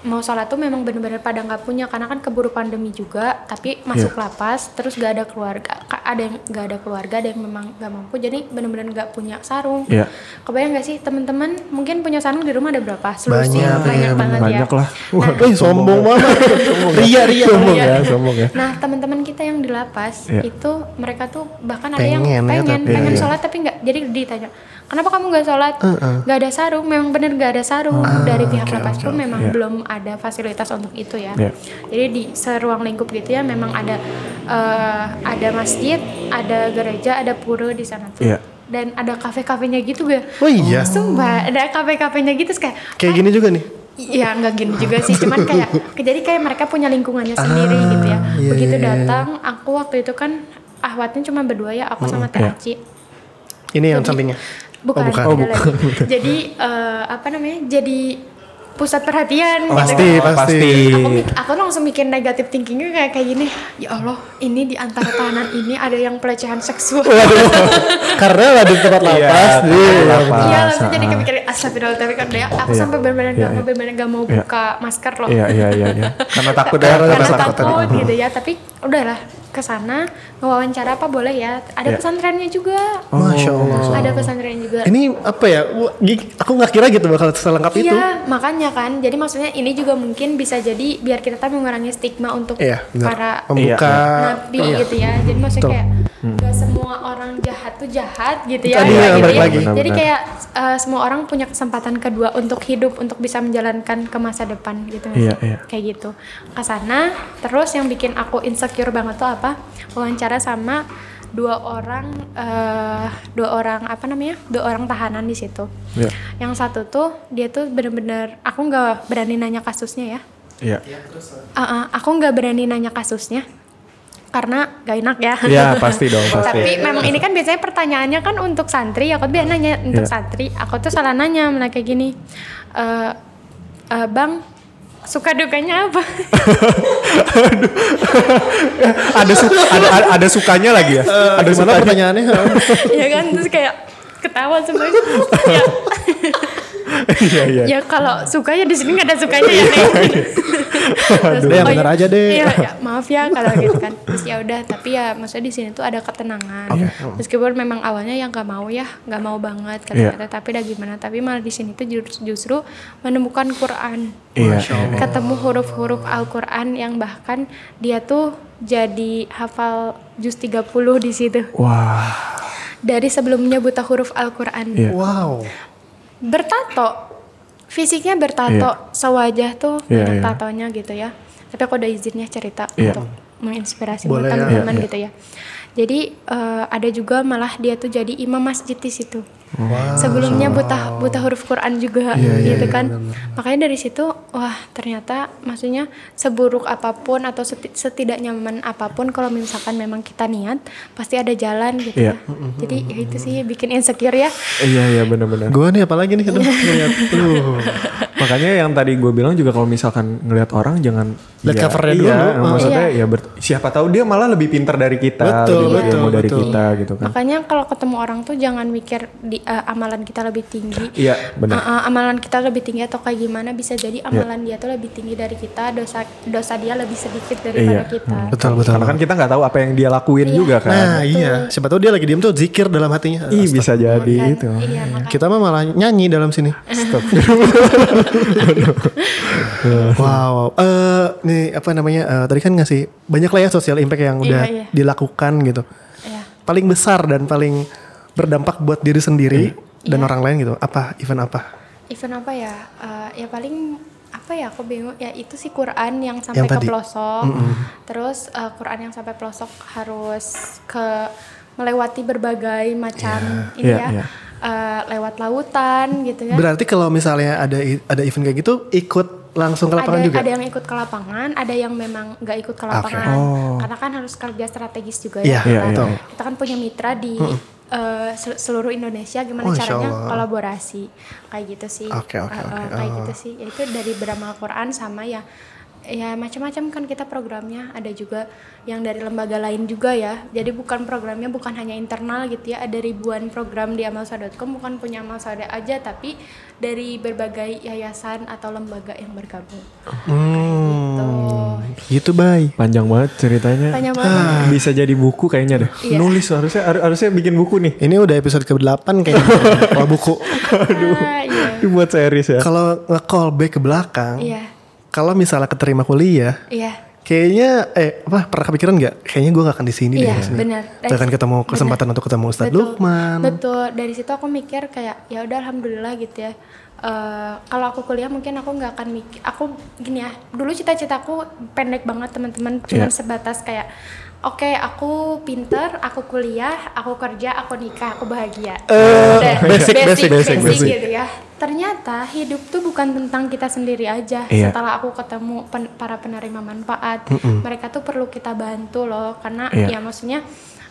mau sholat tuh memang bener-bener pada nggak punya karena kan keburu pandemi juga. Tapi masuk Iya. lapas terus gak ada keluarga. Ada yang nggak ada keluarga, ada yang memang nggak mampu. Jadi bener-bener nggak punya sarung. Iya. Kebayang gak sih teman-teman mungkin punya sarung di rumah ada berapa? Selusin Banyak, banyak iya, banget ya. Banyak lah. Wih, sombong banget. Ria, ria. Sombong Iya. ya, sombong ya. Nah teman-teman kita yang di lapas Iya. itu mereka tuh bahkan ada yang Pengen ya, pengen tapi- pengen Iya. sholat tapi nggak jadi ditanya kenapa kamu nggak sholat Heeh. nggak ada sarung memang bener nggak ada sarung dari pihak lapas pun memang Iya. belum ada fasilitas untuk itu ya Iya. jadi di seruang lingkup gitu ya memang ada eh, ada masjid ada gereja ada pura di sana tuh Iya. dan ada kafe-kafenya gitu gak Oh iya. Sumpah, ada kafe-kafenya gitu kayak Kayak gini juga nih. Iya nggak gini juga sih, cuman kayak jadi kayak mereka punya lingkungannya sendiri gitu ya. iya, Begitu iya, iya. datang, aku waktu itu kan ahwatnya cuma berdua ya, aku sama Teh Iya. Aci. Ini yang Jadi- sampingnya. Bukan, Oh, bukan. Oh, lagi. Jadi eh, apa namanya? Jadi pusat perhatian. gitu Pasti, kan. pasti. Aku, aku langsung mikir negatif thinkingnya kayak kayak gini. Ya Allah, ini di antara tahanan ini ada yang pelecehan seksual. Karena lah di tempat lapas. Iya, Iya, lapas. Iya langsung jadi kepikiran astagfirullah tapi kan ya aku Iya. sampai benar-benar Iya, nggak iya. mau benar-benar nggak mau Iya. buka masker loh. Iya, iya, iya, iya. Karena takut ya. Karena karena takut gitu ya tapi udahlah ke sana ngewawancara apa boleh ya ada Iya. pesantrennya juga Masya Allah. ada pesantren juga Ini apa ya? Aku nggak kira gitu bakal selengkap itu. Iya, makanya kan. Jadi maksudnya ini juga mungkin bisa jadi biar kita tuh mengurangi stigma untuk Iya, benar. para Membuka. nabi Iya. gitu ya. Jadi maksudnya Betul. kayak nggak semua orang jahat tuh jahat gitu ya. Tadi kayak yang gitu ya. lagi. Jadi Benar-benar. kayak eh, semua orang punya kesempatan kedua untuk hidup untuk bisa menjalankan ke masa depan gitu. Iya, iya. Kayak gitu. Ke sana terus yang bikin aku insecure banget tuh apa? Wawancara sama dua orang eh dua orang apa namanya? Dua orang tahanan di situ. Iya. Yang satu tuh dia tuh bener-bener aku nggak berani nanya kasusnya ya. Iya. Uh, uh, aku nggak berani nanya kasusnya karena gak enak ya. Iya, pasti dong, pasti. Tapi memang ini kan biasanya pertanyaannya kan untuk santri. Aku biasa nanya untuk Iya. santri. Aku tuh salah nanya malah kayak gini. Eh, eh, bang suka dukanya apa? ada, su ada, ada, ada sukanya lagi ya. ada Ada mana sukanya. pertanyaannya? ya kan terus kayak ketawa semuanya ya, Iya iya. ya kalau suka ya di sini nggak ada sukanya ya Deh, yang oh ya, aja deh. iya, ya, maaf ya kalau gitu kan terus ya udah tapi ya maksudnya di sini tuh ada ketenangan meskipun memang awalnya yang nggak mau ya nggak mau banget kata-kata tapi udah gimana tapi malah di sini tuh justru, justru menemukan Quran Iya. ketemu huruf-huruf Al-Quran yang bahkan dia tuh jadi hafal juz 30 di situ Wah. dari sebelumnya buta huruf Al-Quran Iya. Wow. Bertato fisiknya bertato sewajah tuh Iya, ada iya. tatonya gitu ya tapi aku udah izinnya cerita Iya. untuk menginspirasi buat ya. teman-teman iya. gitu ya jadi eh, ada juga malah dia tuh jadi imam masjid di situ sebelumnya buta buta huruf Quran juga Iya, gitu kan makanya dari situ wah ternyata maksudnya seburuk apa pun atau seti- setidak nyaman apa pun kalau misalkan memang kita niat pasti ada jalan gitu Iya. ya. jadi ya itu sih bikin insecure ya Iya iya benar-benar. Gue nih apalagi nih aduh ngeliat tuh. Makanya yang tadi gue bilang juga kalau misalkan ngelihat orang jangan Lihat ya, covernya iya, dulu. Maksudnya Iya. ya ber- siapa tahu dia malah lebih pintar dari kita, Betul, lebih betul, ilmu dari betul. kita gitu kan. Makanya kalau ketemu orang tuh jangan mikir di eh, amalan kita lebih tinggi. Iya benar. Eh, eh, amalan kita lebih tinggi atau kayak gimana bisa Iya. jadi amalan dia tuh lebih tinggi dari kita, dosa dosa dia lebih sedikit daripada Iya. kita. Betul betul. Karena kan kita nggak tahu apa yang dia lakuin juga kan. Nah iya, siapa tahu dia lagi diem tuh zikir dalam hatinya. Ih bisa jadi Kan? itu. Iya, makanya Kita mah malah nyanyi dalam sini. wow. Eh nih apa namanya? eh, tadi kan ngasih banyak lah ya social impact yang udah Iya, iya. dilakukan gitu. ya. Paling besar dan paling berdampak buat diri sendiri Iya. dan orang lain gitu. Apa? Event apa? Event apa ya? Eh, ya paling apa ya aku bingung ya itu sih Quran yang sampai Yang ke pelosok terus eh, Quran yang sampai pelosok harus ke melewati berbagai macam ini Iya, ya iya. Eh, lewat lautan gitu ya Berarti kalau misalnya ada ada event kayak gitu ikut langsung ke lapangan ada, juga. ada yang ikut ke lapangan, ada yang memang nggak ikut ke lapangan. Karena kan harus kerja strategis juga Iya, ya. Kita, iya, iya. kita kan punya mitra di eh, sel- seluruh Indonesia. Oh, Gimana insya caranya Allah. kolaborasi kayak gitu sih. Oke, oke, Eh, eh, oke. Kayak Oh. gitu sih. Ya, itu dari beramal Quran sama ya ya macam-macam kan kita programnya ada juga yang dari lembaga lain juga ya jadi bukan programnya bukan hanya internal gitu ya ada ribuan program di amalsa.com bukan punya amalsa aja tapi dari berbagai yayasan atau lembaga yang bergabung gitu Hmm, gitu bay. Panjang banget ceritanya. Banyak banget. Bisa jadi buku kayaknya deh. Iya. Nulis harusnya har- harusnya bikin buku nih. Ini udah episode ke-8 kayaknya kalau buku. Ah, iya. Dibuat series ya. Kalau nge-call back ke belakang, Iya. Kalau misalnya keterima kuliah, Iya. kayaknya eh apa pernah kepikiran nggak? Kayaknya gue gak akan di sini Iya, deh. di sini. benar. Akan ketemu kesempatan untuk ketemu Ustadz Lukman. Betul. Dari situ aku mikir kayak ya udah alhamdulillah gitu ya. Eh, kalau aku kuliah mungkin aku nggak akan mikir. Aku gini ya. Dulu cita-citaku pendek banget teman-teman. Cuma Iya. sebatas kayak Oke, aku pinter, aku kuliah, aku kerja, aku nikah, aku bahagia. Udah, basic, basic, basic, basic. gitu ya. Ternyata hidup tuh bukan tentang kita sendiri aja. Iya. Setelah aku ketemu pen- para penerima manfaat, mereka tuh perlu kita bantu loh, karena Iya. ya maksudnya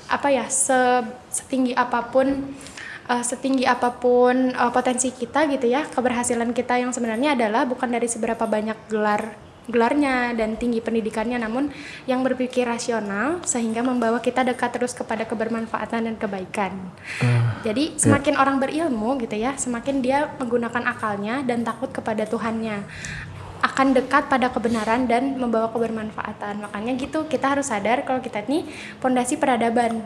apa ya se- setinggi apa pun uh, setinggi apa pun uh, potensi kita gitu ya keberhasilan kita yang sebenarnya adalah bukan dari seberapa banyak gelar gelarnya dan tinggi pendidikannya namun yang berpikir rasional sehingga membawa kita dekat terus kepada kebermanfaatan dan kebaikan. Jadi semakin orang berilmu gitu ya, semakin dia menggunakan akalnya dan takut kepada Tuhannya akan dekat pada kebenaran dan membawa kebermanfaatan. Makanya gitu kita harus sadar kalau kita ini pondasi peradaban.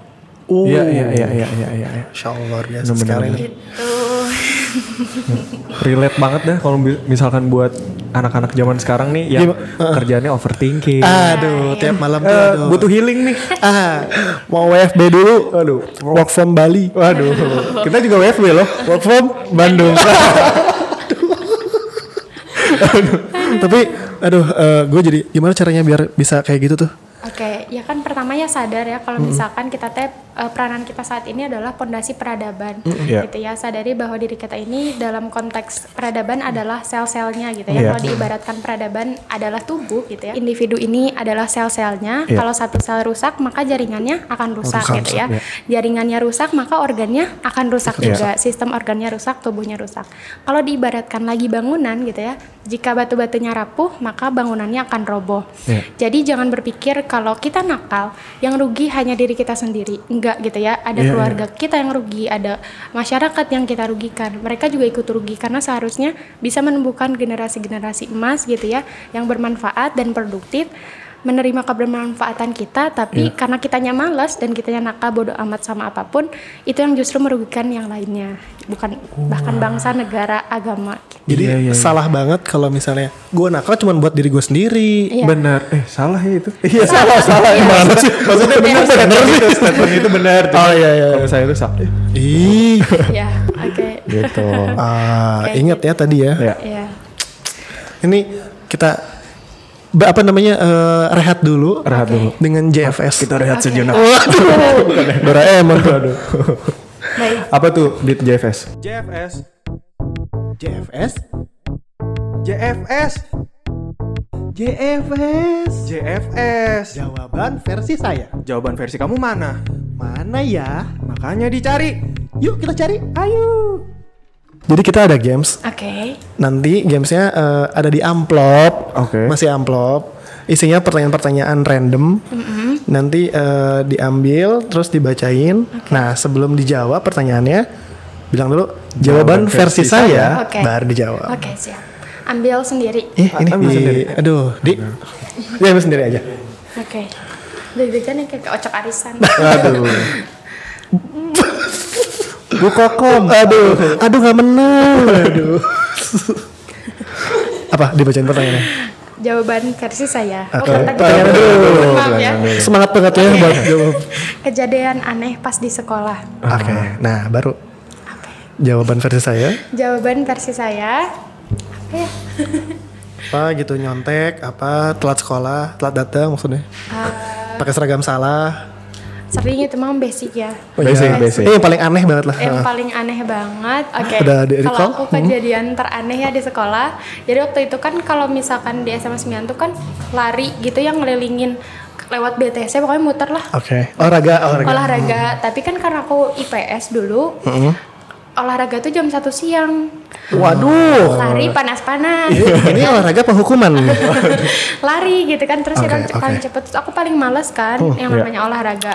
Uh, Iya iya iya iya iya iya. Insya Allah luar biasa Bener-bener. sekali. Gitu. Relate banget dah kalau misalkan buat anak-anak zaman sekarang nih yang Gimana? kerjaannya overthinking. Aduh, tiap malam tuh Eh, aduh. butuh healing nih. Ah, mau WFB dulu. Waduh. Work from Bali. Waduh. Kita juga WFB loh. Work from Bandung. Tapi aduh gue jadi gimana caranya biar bisa kayak gitu tuh? Oke, ya kan pertama ya sadar ya kalau misalkan kita teh eh, peranan kita saat ini adalah pondasi peradaban, Iya. gitu ya. Sadari bahwa diri kita ini dalam konteks peradaban adalah sel-selnya gitu ya. Iya. Kalau diibaratkan peradaban adalah tubuh gitu ya. Individu ini adalah sel-selnya. Iya. Kalau satu sel rusak maka jaringannya akan rusak Rusak, gitu ya. iya. Jaringannya rusak maka organnya akan rusak Iya. juga. Sistem organnya rusak, tubuhnya rusak. Kalau diibaratkan lagi bangunan gitu ya. Jika batu-batunya rapuh maka bangunannya akan roboh. Iya. Jadi jangan berpikir kalau kita nakal, yang rugi hanya diri kita sendiri. Enggak. gitu ya. Ada Iya, keluarga kita yang rugi ada masyarakat yang kita rugikan. Mereka juga ikut rugi karena seharusnya bisa menumbuhkan generasi-generasi emas gitu ya yang bermanfaat dan produktif menerima kebermanfaatan kita tapi Iya. karena kitanya malas dan kitanya nakal bodoh amat sama apa pun itu yang justru merugikan yang lainnya bukan bahkan bangsa negara agama Jadi Iya, iya, iya. salah banget kalau misalnya gue nakal cuma buat diri gue sendiri. Iya. Benar. Eh salah ya itu. Iya salah salah. Gimana sih? Maksudnya benar benar itu statement itu benar. Oh, iya, iya. Kalau saya itu salah. Ih, ya oke Gitu. ah, Oke. ingat ya tadi ya. Ya. ya Ini kita apa namanya eh, rehat dulu. Rehat dulu. Dengan JFS. Kita rehat sejenak. Waduh, Doraemon tuh. Aduh. Apa tuh di JFS? JFS. JFS. JFS. JFS. JFS. Jawaban versi saya. Jawaban versi kamu mana? Mana ya? Makanya dicari. Yuk kita cari. Ayo. Jadi kita ada games. oke Nanti gamesnya eh, ada di amplop. Oke. Masih amplop. Isinya pertanyaan-pertanyaan random. Nanti eh, diambil terus dibacain. Nah sebelum dijawab pertanyaannya, bilang dulu jawaban, versi, versi saya, Oke. baru dijawab. oke siap ambil sendiri Ih ini Ambil di- sendiri. aduh di, ya ambil sendiri aja. oke deg-degan nih kayak ocok arisan Aduh. Gue kokom. Aduh, aduh nggak menang. Aduh. Apa dibacain pertanyaannya? jawaban versi saya Oke. oh, tadi Pertanyaan dulu. maaf ya Semangat banget ya buat jawab. kejadian aneh pas di sekolah Oke, nah baru jawaban versi saya. jawaban versi saya apa ya Apa gitu nyontek, apa telat sekolah, telat datang maksudnya. Eh, Pakai seragam salah. Sering itu mah basic ya Oh, Basic, iya. basic. Ini yang paling aneh banget lah. yang Ah. paling aneh banget oke Ada di recall? kalau aku kejadian teraneh ya di sekolah jadi waktu itu kan kalau misalkan di SMA 9 tuh kan lari gitu yang ngelilingin lewat BTS pokoknya muter lah Oke, olahraga, olahraga. olahraga tapi kan karena aku IPS dulu Mm-mm. olahraga tuh jam satu siang Waduh. lari panas-panas Ini, ini olahraga penghukuman. lari gitu kan terus Oke, yang oke. paling cepet Terus aku paling males kan yang iya. namanya olahraga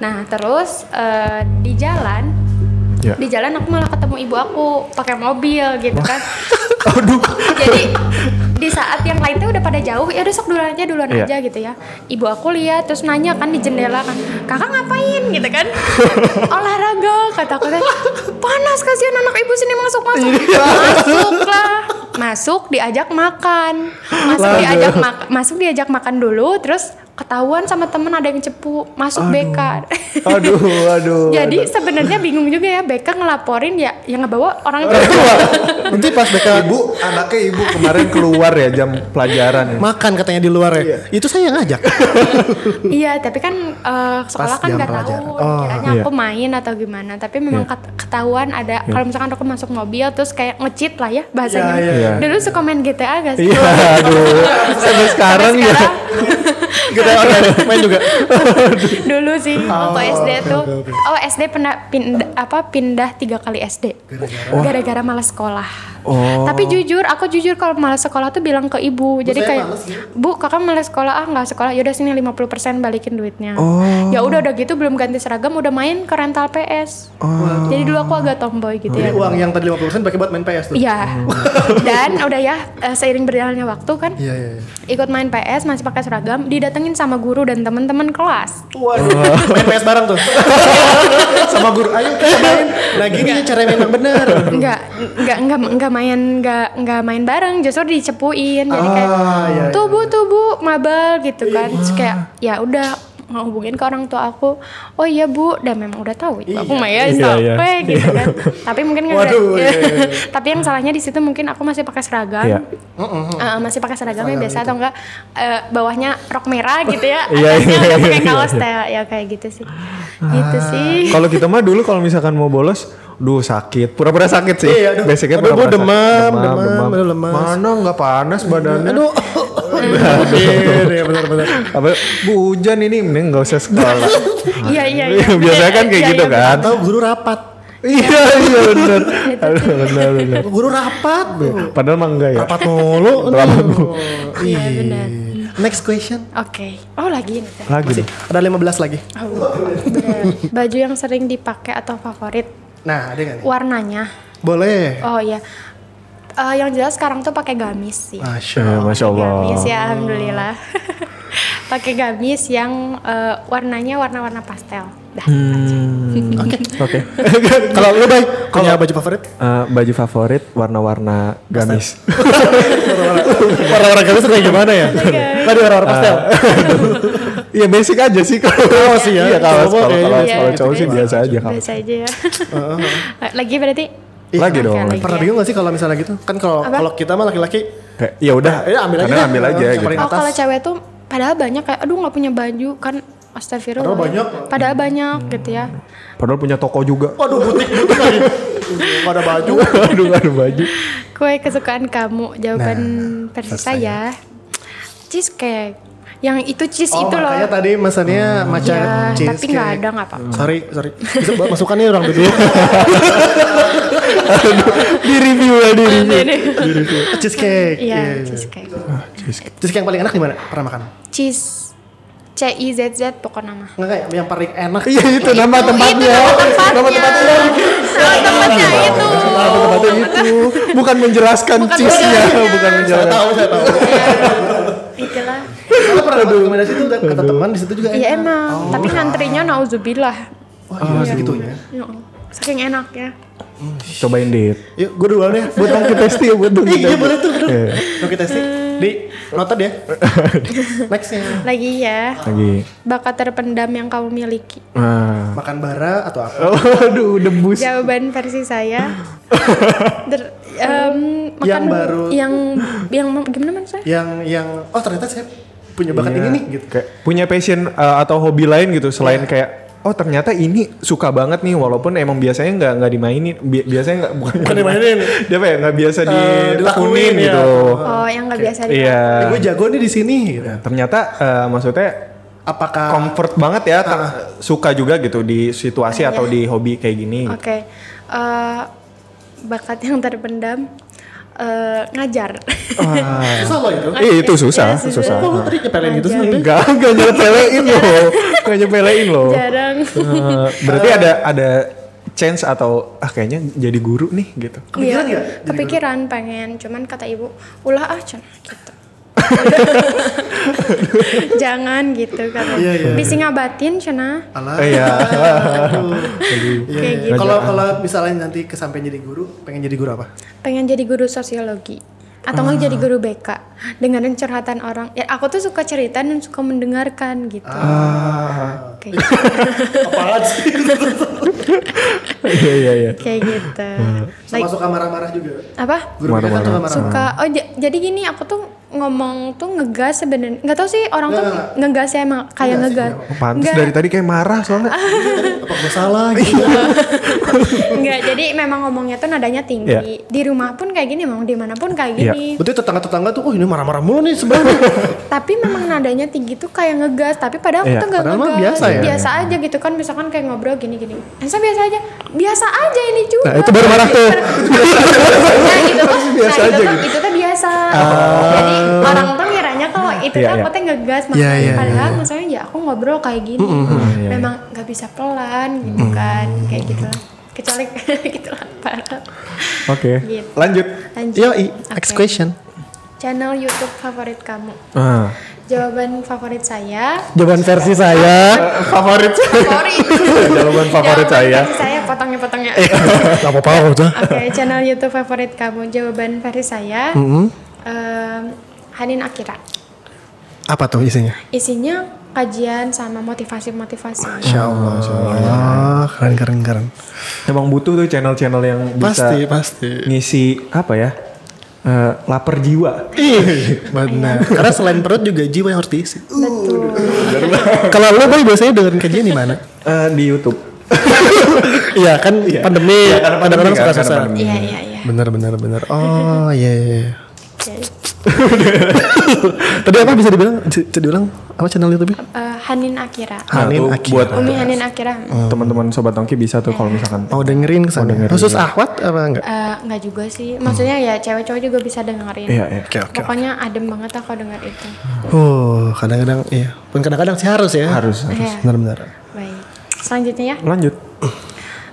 nah terus eh, di jalan Ya. di jalan aku malah ketemu ibu aku pakai mobil gitu kan. Jadi di saat yang lain tuh udah pada jauh ya udah sok duluan aja duluan Iya. aja gitu ya. Ibu aku lihat terus nanya kan di jendela kan kakak ngapain? gitu kan. Olahraga kata aku panas kasihan anak ibu sini masuk masuk masuk lah masuk diajak makan. Masuk diajak mak- masuk diajak makan dulu terus ketahuan sama temen ada yang cepu masuk BK Aduh, aduh. jadi sebenarnya bingung juga ya BK ngelaporin ya yang ngebawa orang Orang itu tua. Nanti pas BK ibu, anaknya ibu kemarin keluar ya jam pelajaran ya. Makan katanya di luar ya. Itu saya yang ngajak. Iya, tapi kan eh, sekolah Pas kan nggak tahu. Oh, kiranya iya. aku main atau gimana. Tapi memang ket- ketahuan ada kalau misalkan aku masuk mobil terus kayak ngecit lah ya bahasanya. Iya, iya. Dulu suka main GTA gak sih? Iya, aduh. Sampai sekarang ya. sekarang. Online main juga. Dulu sih waktu Oh, SD oke, tuh. oke, oke. Oh SD pindah, pindah apa pindah tiga kali SD. Gara-gara malas sekolah. Oh. Tapi jujur, aku jujur kalau malas sekolah tuh bilang ke ibu. Jadi saya kayak, males ya. bu kakak malas sekolah ah nggak sekolah. Yaudah sini 50% balikin duitnya. Oh. Ya udah udah gitu belum ganti seragam udah main ke rental PS. Jadi dulu aku agak tomboy gitu Jadi ya. uang yang tadi 50% pakai buat main PS tuh. Iya. Dan udah ya eh, seiring berjalannya waktu kan Iya, iya, iya. ikut main PS masih pakai seragam didatengin sama guru dan teman-teman kelas. Waduh, main PS bareng tuh. Sama guru, ayo kita main. Nah gini cara main yang bener. Enggak, enggak, enggak, enggak main, enggak, enggak main bareng, justru dicepuin. Jadi kayak Ah, iya, iya. tubuh tubuh mabal gitu kan. Terus kayak ya udah ngehubungin ke orang tua aku. Oh iya bu, dan memang udah tahu itu aku mah ya Iya, iya. gitu kan. Tapi mungkin nggak Waduh, iya, iya, iya. Tapi yang salahnya di situ mungkin aku masih pakai seragam. Iya. Eh, masih pakai seragamnya biasa atau enggak eh, bawahnya rok merah gitu ya. Iya, iya, udah iya, pakai iya. kaos teh ya kayak gitu sih. Gitu sih. Kalau kita mah dulu kalau misalkan mau bolos, duh sakit, pura-pura sakit sih. Iya, aduh. Basicnya Aduh, pura-pura gua demam, sakit. demam, aduh, lemas. Mana nggak panas badannya? Aduh. Iya, benar-benar. Apa, bu hujan ini mending nggak usah sekolah. Iya iya iya. Biasanya kan kayak Iya, gitu iya, kan. Atau guru rapat. Iya iya benar. Aduh benar benar. Guru rapat. Padahal mah enggak ya. Rapat mulu. Iya benar. Next question. Oke. Oh lagi nih. Lagi Masih ada 15 lagi. Oh. Baju yang sering dipakai atau favorit Nah, ada nggak nih? warnanya? Boleh. Oh iya. Eh, yang jelas sekarang tuh pakai gamis sih. Masya Eh, Masya Allah. Gamis ya, alhamdulillah. pakai gamis yang eh, warnanya warna-warna pastel. Dah. Oke. Oke. Kalau lu baik punya baju favorit? Eh, baju favorit warna-warna gamis. Warna-warna gamis kayak gimana ya? Tadi warna-warna pastel. Iya basic aja sih kalau Kaos sih ya. Iya kalau kalau Iya, kalau cowok sih biasa. biasa aja kaos. Biasa aja ya. Lagi berarti Lagi Oke, dong. lagi. Pernah bingung gak sih kalau misalnya gitu? Kan kalau kalau kita mah laki-laki Kayak ya udah, Ya, ambil aja ambil aja gitu. Oh kalau cewek tuh padahal banyak kayak aduh nggak punya baju kan astagfirullah. Padahal banyak. Padahal banyak gitu ya. Padahal punya toko juga. Waduh butik butik lagi. Gak ada baju. Aduh gak ada baju. Kue kesukaan kamu jawaban Nah, versi saya cheesecake. Yang itu cheese Oh itu loh. makanya tadi mesennya maca Ya, cheese tapi nggak ada nggak apa-apa. Sorry, sorry. Bisa buat masukannya orang dulu. di review ya di review. Cheesecake. Iya, cheesecake. Cheesecake yang paling enak di mana? Pernah makan? Cheese C I Z Z pokoknya nama. Enggak kayak yang paling enak. Iya itu nama tempatnya. Nama tempatnya. Nama tempatnya itu. Nama tempatnya itu. Bukan menjelaskan cheese-nya, bukan Saya menjelaskan. tahu, saya tahu. Saya pernah rekomendasi itu dan kata teman di situ juga Iya enak. emang. Tapi ngantrinya nauzubillah. Wah, iya segitunya. Ya, Saking enaknya. Cobain dit. Yuk, gue duluan ya. Buat dong kita testi ya, buat dong Iya, boleh tuh. Iya. Oke, kita testing. Di noted ya. Nextnya. Lagi ya. Lagi. Bakat terpendam yang kamu miliki. Nah. Makan bara atau apa? Aduh, debus. Jawaban versi saya. Der- em, makan Yang baru- yang yang gimana man saya? Yang yang oh ternyata saya punya bakat Iya. ini nih gitu. Kayak punya passion uh, atau hobi lain gitu selain kayak oh ternyata ini suka banget nih walaupun emang biasanya nggak nggak dimainin Bi- biasanya nggak bukan Bukan dimainin. dia apa ya nggak biasa ditekunin dilakuin, ya. gitu Oh, yang nggak biasa di iya Eh, gue jago nih di sini gitu. ternyata uh, maksudnya Apakah comfort banget ya ter- suka juga gitu di situasi atau di hobi kayak gini gitu. Oke. Eh, bakat yang terpendam eh, ngajar. susah loh itu? Eh itu susah, Iya, susah. Kok lu tadi nyepelin gitu sih? Enggak, enggak nyepelein loh. Enggak nyepelein loh. Jarang. Eh, berarti ada ada chance atau ah kayaknya jadi guru nih gitu. Kepikiran Iya, jadi Kepikiran pengen, cuman kata ibu, ulah ah Cen," gitu. Jangan gitu kata. Iya, iya. Bisa ngabatin cina. Alah. Iya. Iya, Kayak iya. gitu. Kalau kalau misalnya nanti kesampean jadi guru, pengen jadi guru apa? Pengen jadi guru sosiologi atau nggak jadi guru BK dengerin curhatan orang. Ya aku tuh suka cerita dan suka mendengarkan gitu. Ah. Kayak gitu. Apaan sih? Iya iya iya. Kayak gitu. Sama Like, suka marah-marah juga. apa? Guru BK kan Marah-marah. suka marah-marah. suka oh ja- jadi gini aku tuh ngomong tuh ngegas sebenarnya nggak tahu sih orang tuh Nggak, ngegas ya emang kayak Nggak sih, ngegas Oh, pantes Nggak. dari tadi kayak marah soalnya. Apa gue salah gitu? Enggak, jadi memang ngomongnya tuh nadanya tinggi. Iya. Di rumah pun kayak gini, mau di mana pun kayak Iya. gini. Berarti tetangga-tetangga tuh, oh ini marah-marah mulu nih sebenarnya. Tapi memang nadanya tinggi tuh kayak ngegas. Tapi padahal aku Iya, tuh nggak ngegas. biasa ya. Biasa aja gitu kan, misalkan kayak ngobrol gini-gini. Ensa biasa aja, biasa aja ini juga. Nah, itu baru marah tuh. nah, itu tuh, Biasa nah, aja itu gitu. itu tuh biasa. Jadi orang tuh ngiranya kalau itu Iya, tuh aku iya. tuh ngegas, Iya, makanya iya, padahal maksudnya ya aku ngobrol kayak gini. iya, Memang nggak bisa pelan gitu kan, kayak gitu lah. Kecuali gitu lah, parah. Oke. Gitu. Lanjut. Lanjut. Yo, next Oke. question. Channel YouTube favorit kamu. Ah. Jawaban favorit saya. Jawaban versi saya. favorit Favorit. Jawaban favorit Jawaban saya. versi saya potongnya-potongnya. Gak apa-apa udah. Oke, channel YouTube favorit kamu. Jawaban versi saya. Mm-hmm. em, Hanin Akira. Apa tuh isinya? Isinya kajian sama motivasi-motivasi. Insya Allah. Insya Allah. Keren, keren, keren. Emang butuh tuh channel-channel yang bisa Pasti, pasti. ngisi apa ya? Eh, lapar jiwa. Ih, benar. Karena selain perut juga jiwa yang harus diisi. Betul. Kalau lo boy biasanya dengerin kajian di mana? Eh, di YouTube. Iya kan pandemi, Iya, karena pandemi kadang-kadang kan, suka karena susah. pandemi. Iya, iya, iya. Bener, bener, bener. Oh iya. iya, iya. Tadi apa bisa dibilang? Bisa diulang apa channel YouTube? Eh, Hanin Akira. Hanin tuh Akira. buat Umi Hanin Akira. teman-teman sobat Tongki bisa tuh kalau misalkan Mau dengerin ke sana. dengerin. Khusus Ahwat apa enggak? Eh, nggak juga sih. Maksudnya ya cewek-cewek juga bisa dengerin. iya iya Oke oke. Pokoknya adem banget kalau denger itu. Oh, kadang-kadang iya. Pun kadang-kadang sih harus ya. harus Iya. Benar-benar. Baik. Selanjutnya ya, lanjut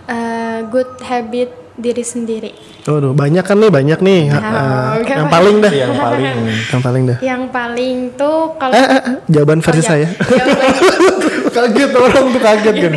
eh, good habit diri sendiri. Waduh, banyak kan nih, banyak nih. Eh, oke. yang paling dah. yang paling Yang paling dah. Yang paling tuh kalau Eh, eh, eh, jawaban versi Oh, ya. saya. Jawaban, kaget orang tuh kaget kan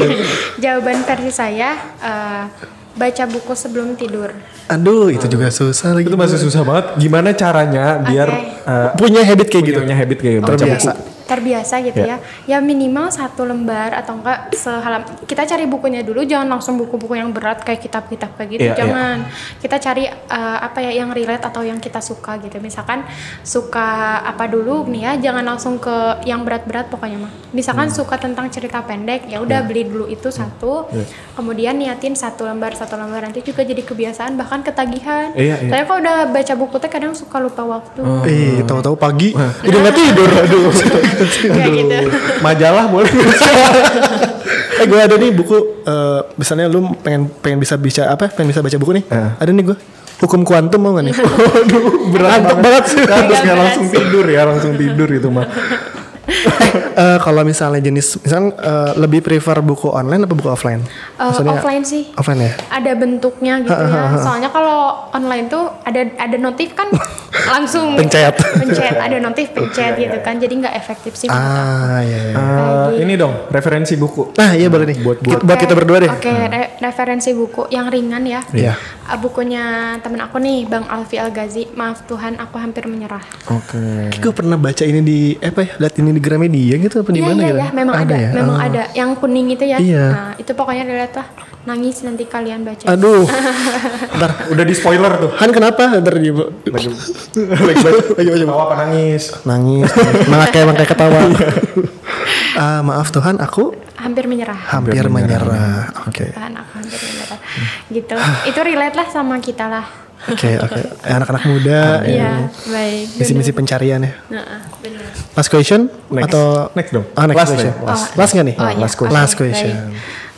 jawaban versi saya eh, baca buku sebelum tidur. Aduh, itu juga susah lagi. itu masih susah banget gimana caranya biar Oke. eh, Punya habit kayak gitu. punya habit kayak baca Terbiasa. Terbiasa gitu ya. ya. Minimal satu lembar atau enggak sehalam kita cari bukunya dulu jangan langsung buku-buku yang berat kayak kitab-kitab kayak gitu Iya, jangan. Kita cari eh, apa ya yang relate atau yang kita suka gitu. Misalkan suka apa dulu nih ya jangan langsung ke yang berat-berat pokoknya mah. Misalkan suka tentang cerita pendek ya udah beli dulu itu satu. Iya. kemudian niatin satu lembar satu lembar nanti juga jadi kebiasaan bahkan ketagihan. Iya, iya. saya kalau udah baca buku teh kadang suka lupa waktu. Eh, tahu-tahu pagi udah nggak tidur. Aduh. Kayak gitu majalah boleh eh, gue ada nih buku. eh, misalnya lu pengen pengen bisa bisa apa? Pengen bisa baca buku nih. Eh. Ada nih gue. Hukum kuantum mau gak nih? Waduh, berat banget sih. Terus nggak langsung tidur ya langsung tidur itu mah Eh, kalau misalnya jenis, misalnya eh, lebih prefer buku online apa buku offline? Eh, offline sih Offline ya. ada bentuknya gitu ya. Soalnya kalau online tuh ada ada notif kan langsung Pencet. pencet ada notif pencet gitu kan. Jadi nggak efektif sih. Ah, iya. iya. Eh, ini dong referensi buku Nah, iya boleh nih. Buat- Buat, buat kita berdua deh. Oke, re- referensi buku yang ringan ya. Iya. Ah, bukunya temen aku nih, Bang Alfi Al Ghazi. Maaf Tuhan, aku hampir menyerah. oke Gue pernah baca ini di eh, apa ya? Lihat ini di Gramedia gitu apa di Iya mana iya gitu? iya, memang ada, ya? memang Ah. ada. Yang kuning itu ya. Iya. Nah, itu pokoknya dilihat lah. Nangis nanti kalian baca. Aduh. Ntar udah di spoiler tuh Han kenapa? Ntar dia lagi lagi baca lagi baca Ketawa apa nangis nangis, mangkai mangkai ketawa. Ah, maaf Tuhan, aku Hampir menyerah. hampir menyerah. Oke. Tuhan, aku hampir menyerah. Gitu. Itu relate lah sama kita lah. Oke, oke. Eh, Anak-anak muda, Iya, baik. misi-misi pencarian ya. Nah, benar. Last question Next. atau Next dong. Ah, next Last question. Last, last nggak nih? Oh, iya. last, question. Last question.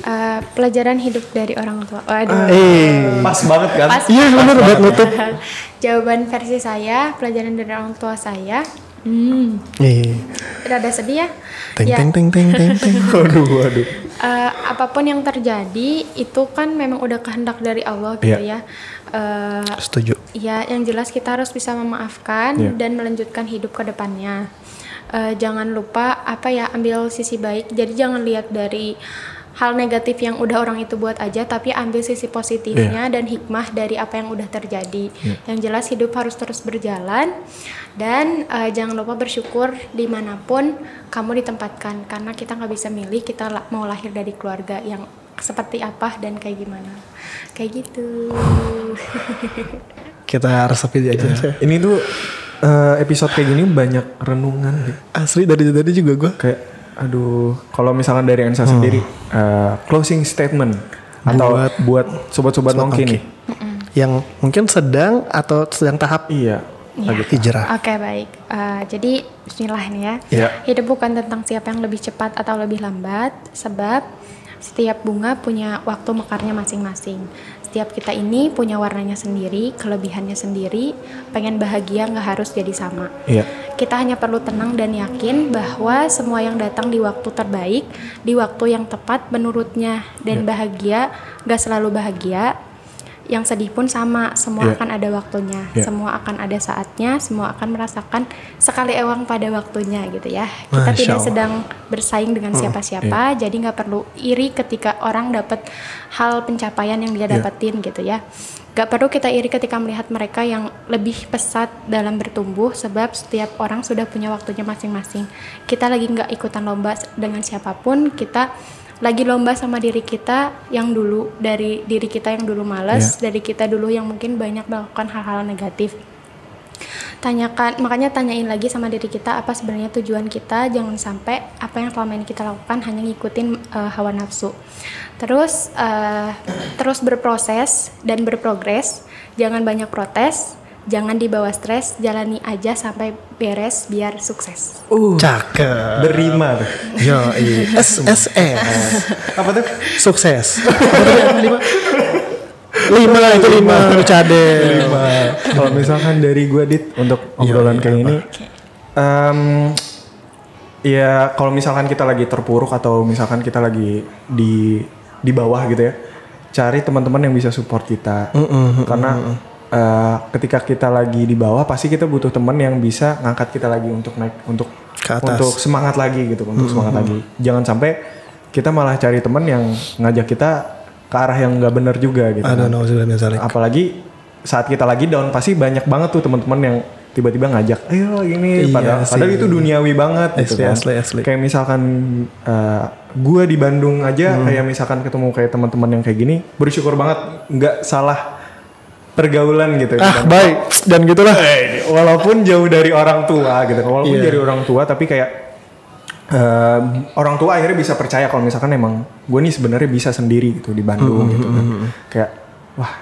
Eh, pelajaran hidup dari orang tua. Waduh. Eh, pas banget kan Pas iya benar buat nutup. Jawaban versi saya, pelajaran dari orang tua saya. Hmm, Eh, rada sedih ya. teng ya, teng teng teng teng teng. waduh waduh eh, apa pun yang terjadi itu kan memang udah kehendak dari Allah gitu Iya. ya. Eh, Setuju. Ya, yang jelas kita harus bisa memaafkan Iya. dan melanjutkan hidup ke depannya. Eh, jangan lupa apa ya ambil sisi baik. Jadi jangan lihat dari hal negatif yang udah orang itu buat aja, tapi ambil sisi positifnya dan hikmah dari apa yang udah terjadi. Yang jelas hidup harus terus berjalan dan eh, jangan lupa bersyukur di mana pun kamu ditempatkan karena kita nggak bisa milih kita la- mau lahir dari keluarga yang seperti apa dan kayak gimana. Kayak gitu. Kita resapi aja. ini tuh eh, episode kayak gini banyak renungan deh. Asli dari tadi juga gue. kayak aduh kalau misalkan dari Ensa sendiri eh, closing statement atau Buat- buat sobat-sobat nongki nih Yang mungkin sedang atau sedang tahap iya Iya. hijrah. Oke baik. Eh, jadi Bismillah nih ya. Iya. Hidup bukan tentang siapa yang lebih cepat atau lebih lambat, sebab setiap bunga punya waktu mekarnya masing-masing. Setiap kita ini punya warnanya sendiri, kelebihannya sendiri. Pengen bahagia nggak harus jadi sama. iya Kita hanya perlu tenang dan yakin bahwa semua yang datang di waktu terbaik, di waktu yang tepat menurutnya dan bahagia gak selalu bahagia. Yang sedih pun sama, semua Iya. akan ada waktunya, Iya. semua akan ada saatnya, semua akan merasakan sekali ewang pada waktunya gitu ya. Kita Masya tidak Allah. sedang bersaing dengan siapa-siapa, jadi nggak perlu iri ketika orang dapat hal pencapaian yang dia Iya. dapetin gitu ya. Gak perlu kita iri ketika melihat mereka yang lebih pesat dalam bertumbuh sebab setiap orang sudah punya waktunya masing-masing. Kita lagi nggak ikutan lomba dengan siapa pun, kita lagi lomba sama diri kita yang dulu dari diri kita yang dulu males, dari kita dulu yang mungkin banyak melakukan hal-hal negatif. Tanyakan makanya tanyain lagi sama diri kita apa sebenarnya tujuan kita? Jangan sampai apa yang selama ini kita lakukan hanya ngikutin eh, hawa nafsu. Terus eh, terus berproses dan berprogres. Jangan banyak protes jangan dibawa stres, jalani aja sampai beres biar sukses. Uh, Cakep. berima tuh. Yo, SSS. Apa tuh? Sukses. Lima? Lima itu lima. Lu cadel. Kalau misalkan dari gue dit untuk obrolan iya, kayak ini, em, ya kalau misalkan kita lagi terpuruk atau misalkan kita lagi di di bawah gitu ya, cari teman-teman yang bisa support kita. Karena eh, ketika kita lagi di bawah, pasti kita butuh teman yang bisa ngangkat kita lagi untuk naik untuk Ke atas. untuk semangat lagi gitu, untuk semangat lagi. Jangan sampai kita malah cari teman yang ngajak kita ke arah yang nggak benar juga gitu. Kan apalagi saat kita lagi down pasti banyak banget tuh teman-teman yang tiba-tiba ngajak ayo ini Iya padahal, sih. padahal itu duniawi banget gitu Asli, kan asli, asli. kayak misalkan uh, gue di Bandung aja Hmm. kayak misalkan ketemu kayak teman-teman yang kayak gini bersyukur banget nggak salah pergaulan gitu Ah, Dan- baik. Dan gitulah. Eh, walaupun jauh dari orang tua gitu walaupun Iya. dari orang tua tapi kayak eh, orang tua akhirnya bisa percaya kalau misalkan emang gue nih sebenarnya bisa sendiri gitu di Bandung Hmm, gitu kan kayak wah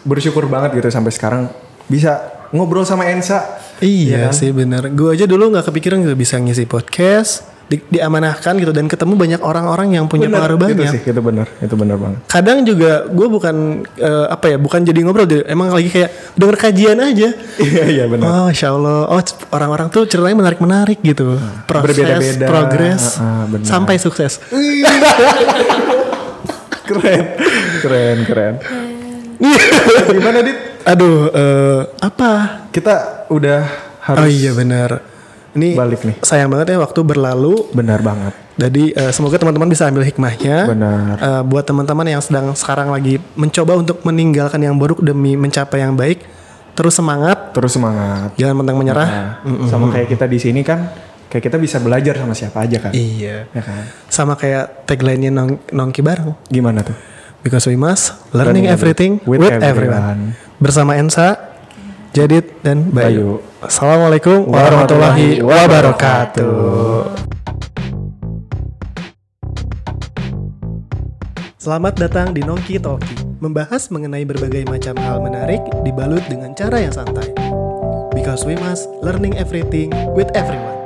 bersyukur banget gitu sampai sekarang bisa ngobrol sama Ensa Iya kan? sih bener. Gue aja dulu nggak kepikiran gitu bisa ngisi podcast, di- diamanahkan gitu dan ketemu banyak orang-orang yang punya Bener, pengaruh itu banyak. sih itu benar itu benar banget Kadang juga gue bukan eh, apa ya, bukan jadi ngobrol, deh. emang lagi kayak denger kajian aja. iya iya benar Oh, insya Allah. Oh, orang-orang tuh ceritanya menarik-menarik gitu. Proses, progres, ah, benar. sampai sukses. keren keren keren gimana dit Aduh, eh, apa? kita udah harus Oh iya benar. Ini Balik nih. sayang banget ya waktu berlalu. benar banget Jadi eh, semoga teman-teman bisa ambil hikmahnya. Benar. Eh, buat teman-teman yang sedang sekarang lagi mencoba untuk meninggalkan yang buruk demi mencapai yang baik, terus semangat, terus semangat jangan mentang menyerah. Nah, sama kayak kita di sini kan kayak kita bisa belajar sama siapa aja kan Iya. ya kan Sama kayak tagline-nya nong Nongki bareng. gimana tuh Because we must learning Learning everything with, with everyone. everyone. Bersama Ensa, Jadid dan Bayu. Bayu. Assalamualaikum warahmatullahi wabarakatuh. Selamat datang di Nongki Talki, membahas mengenai berbagai macam hal menarik dibalut dengan cara yang santai. Because we must learning everything with everyone.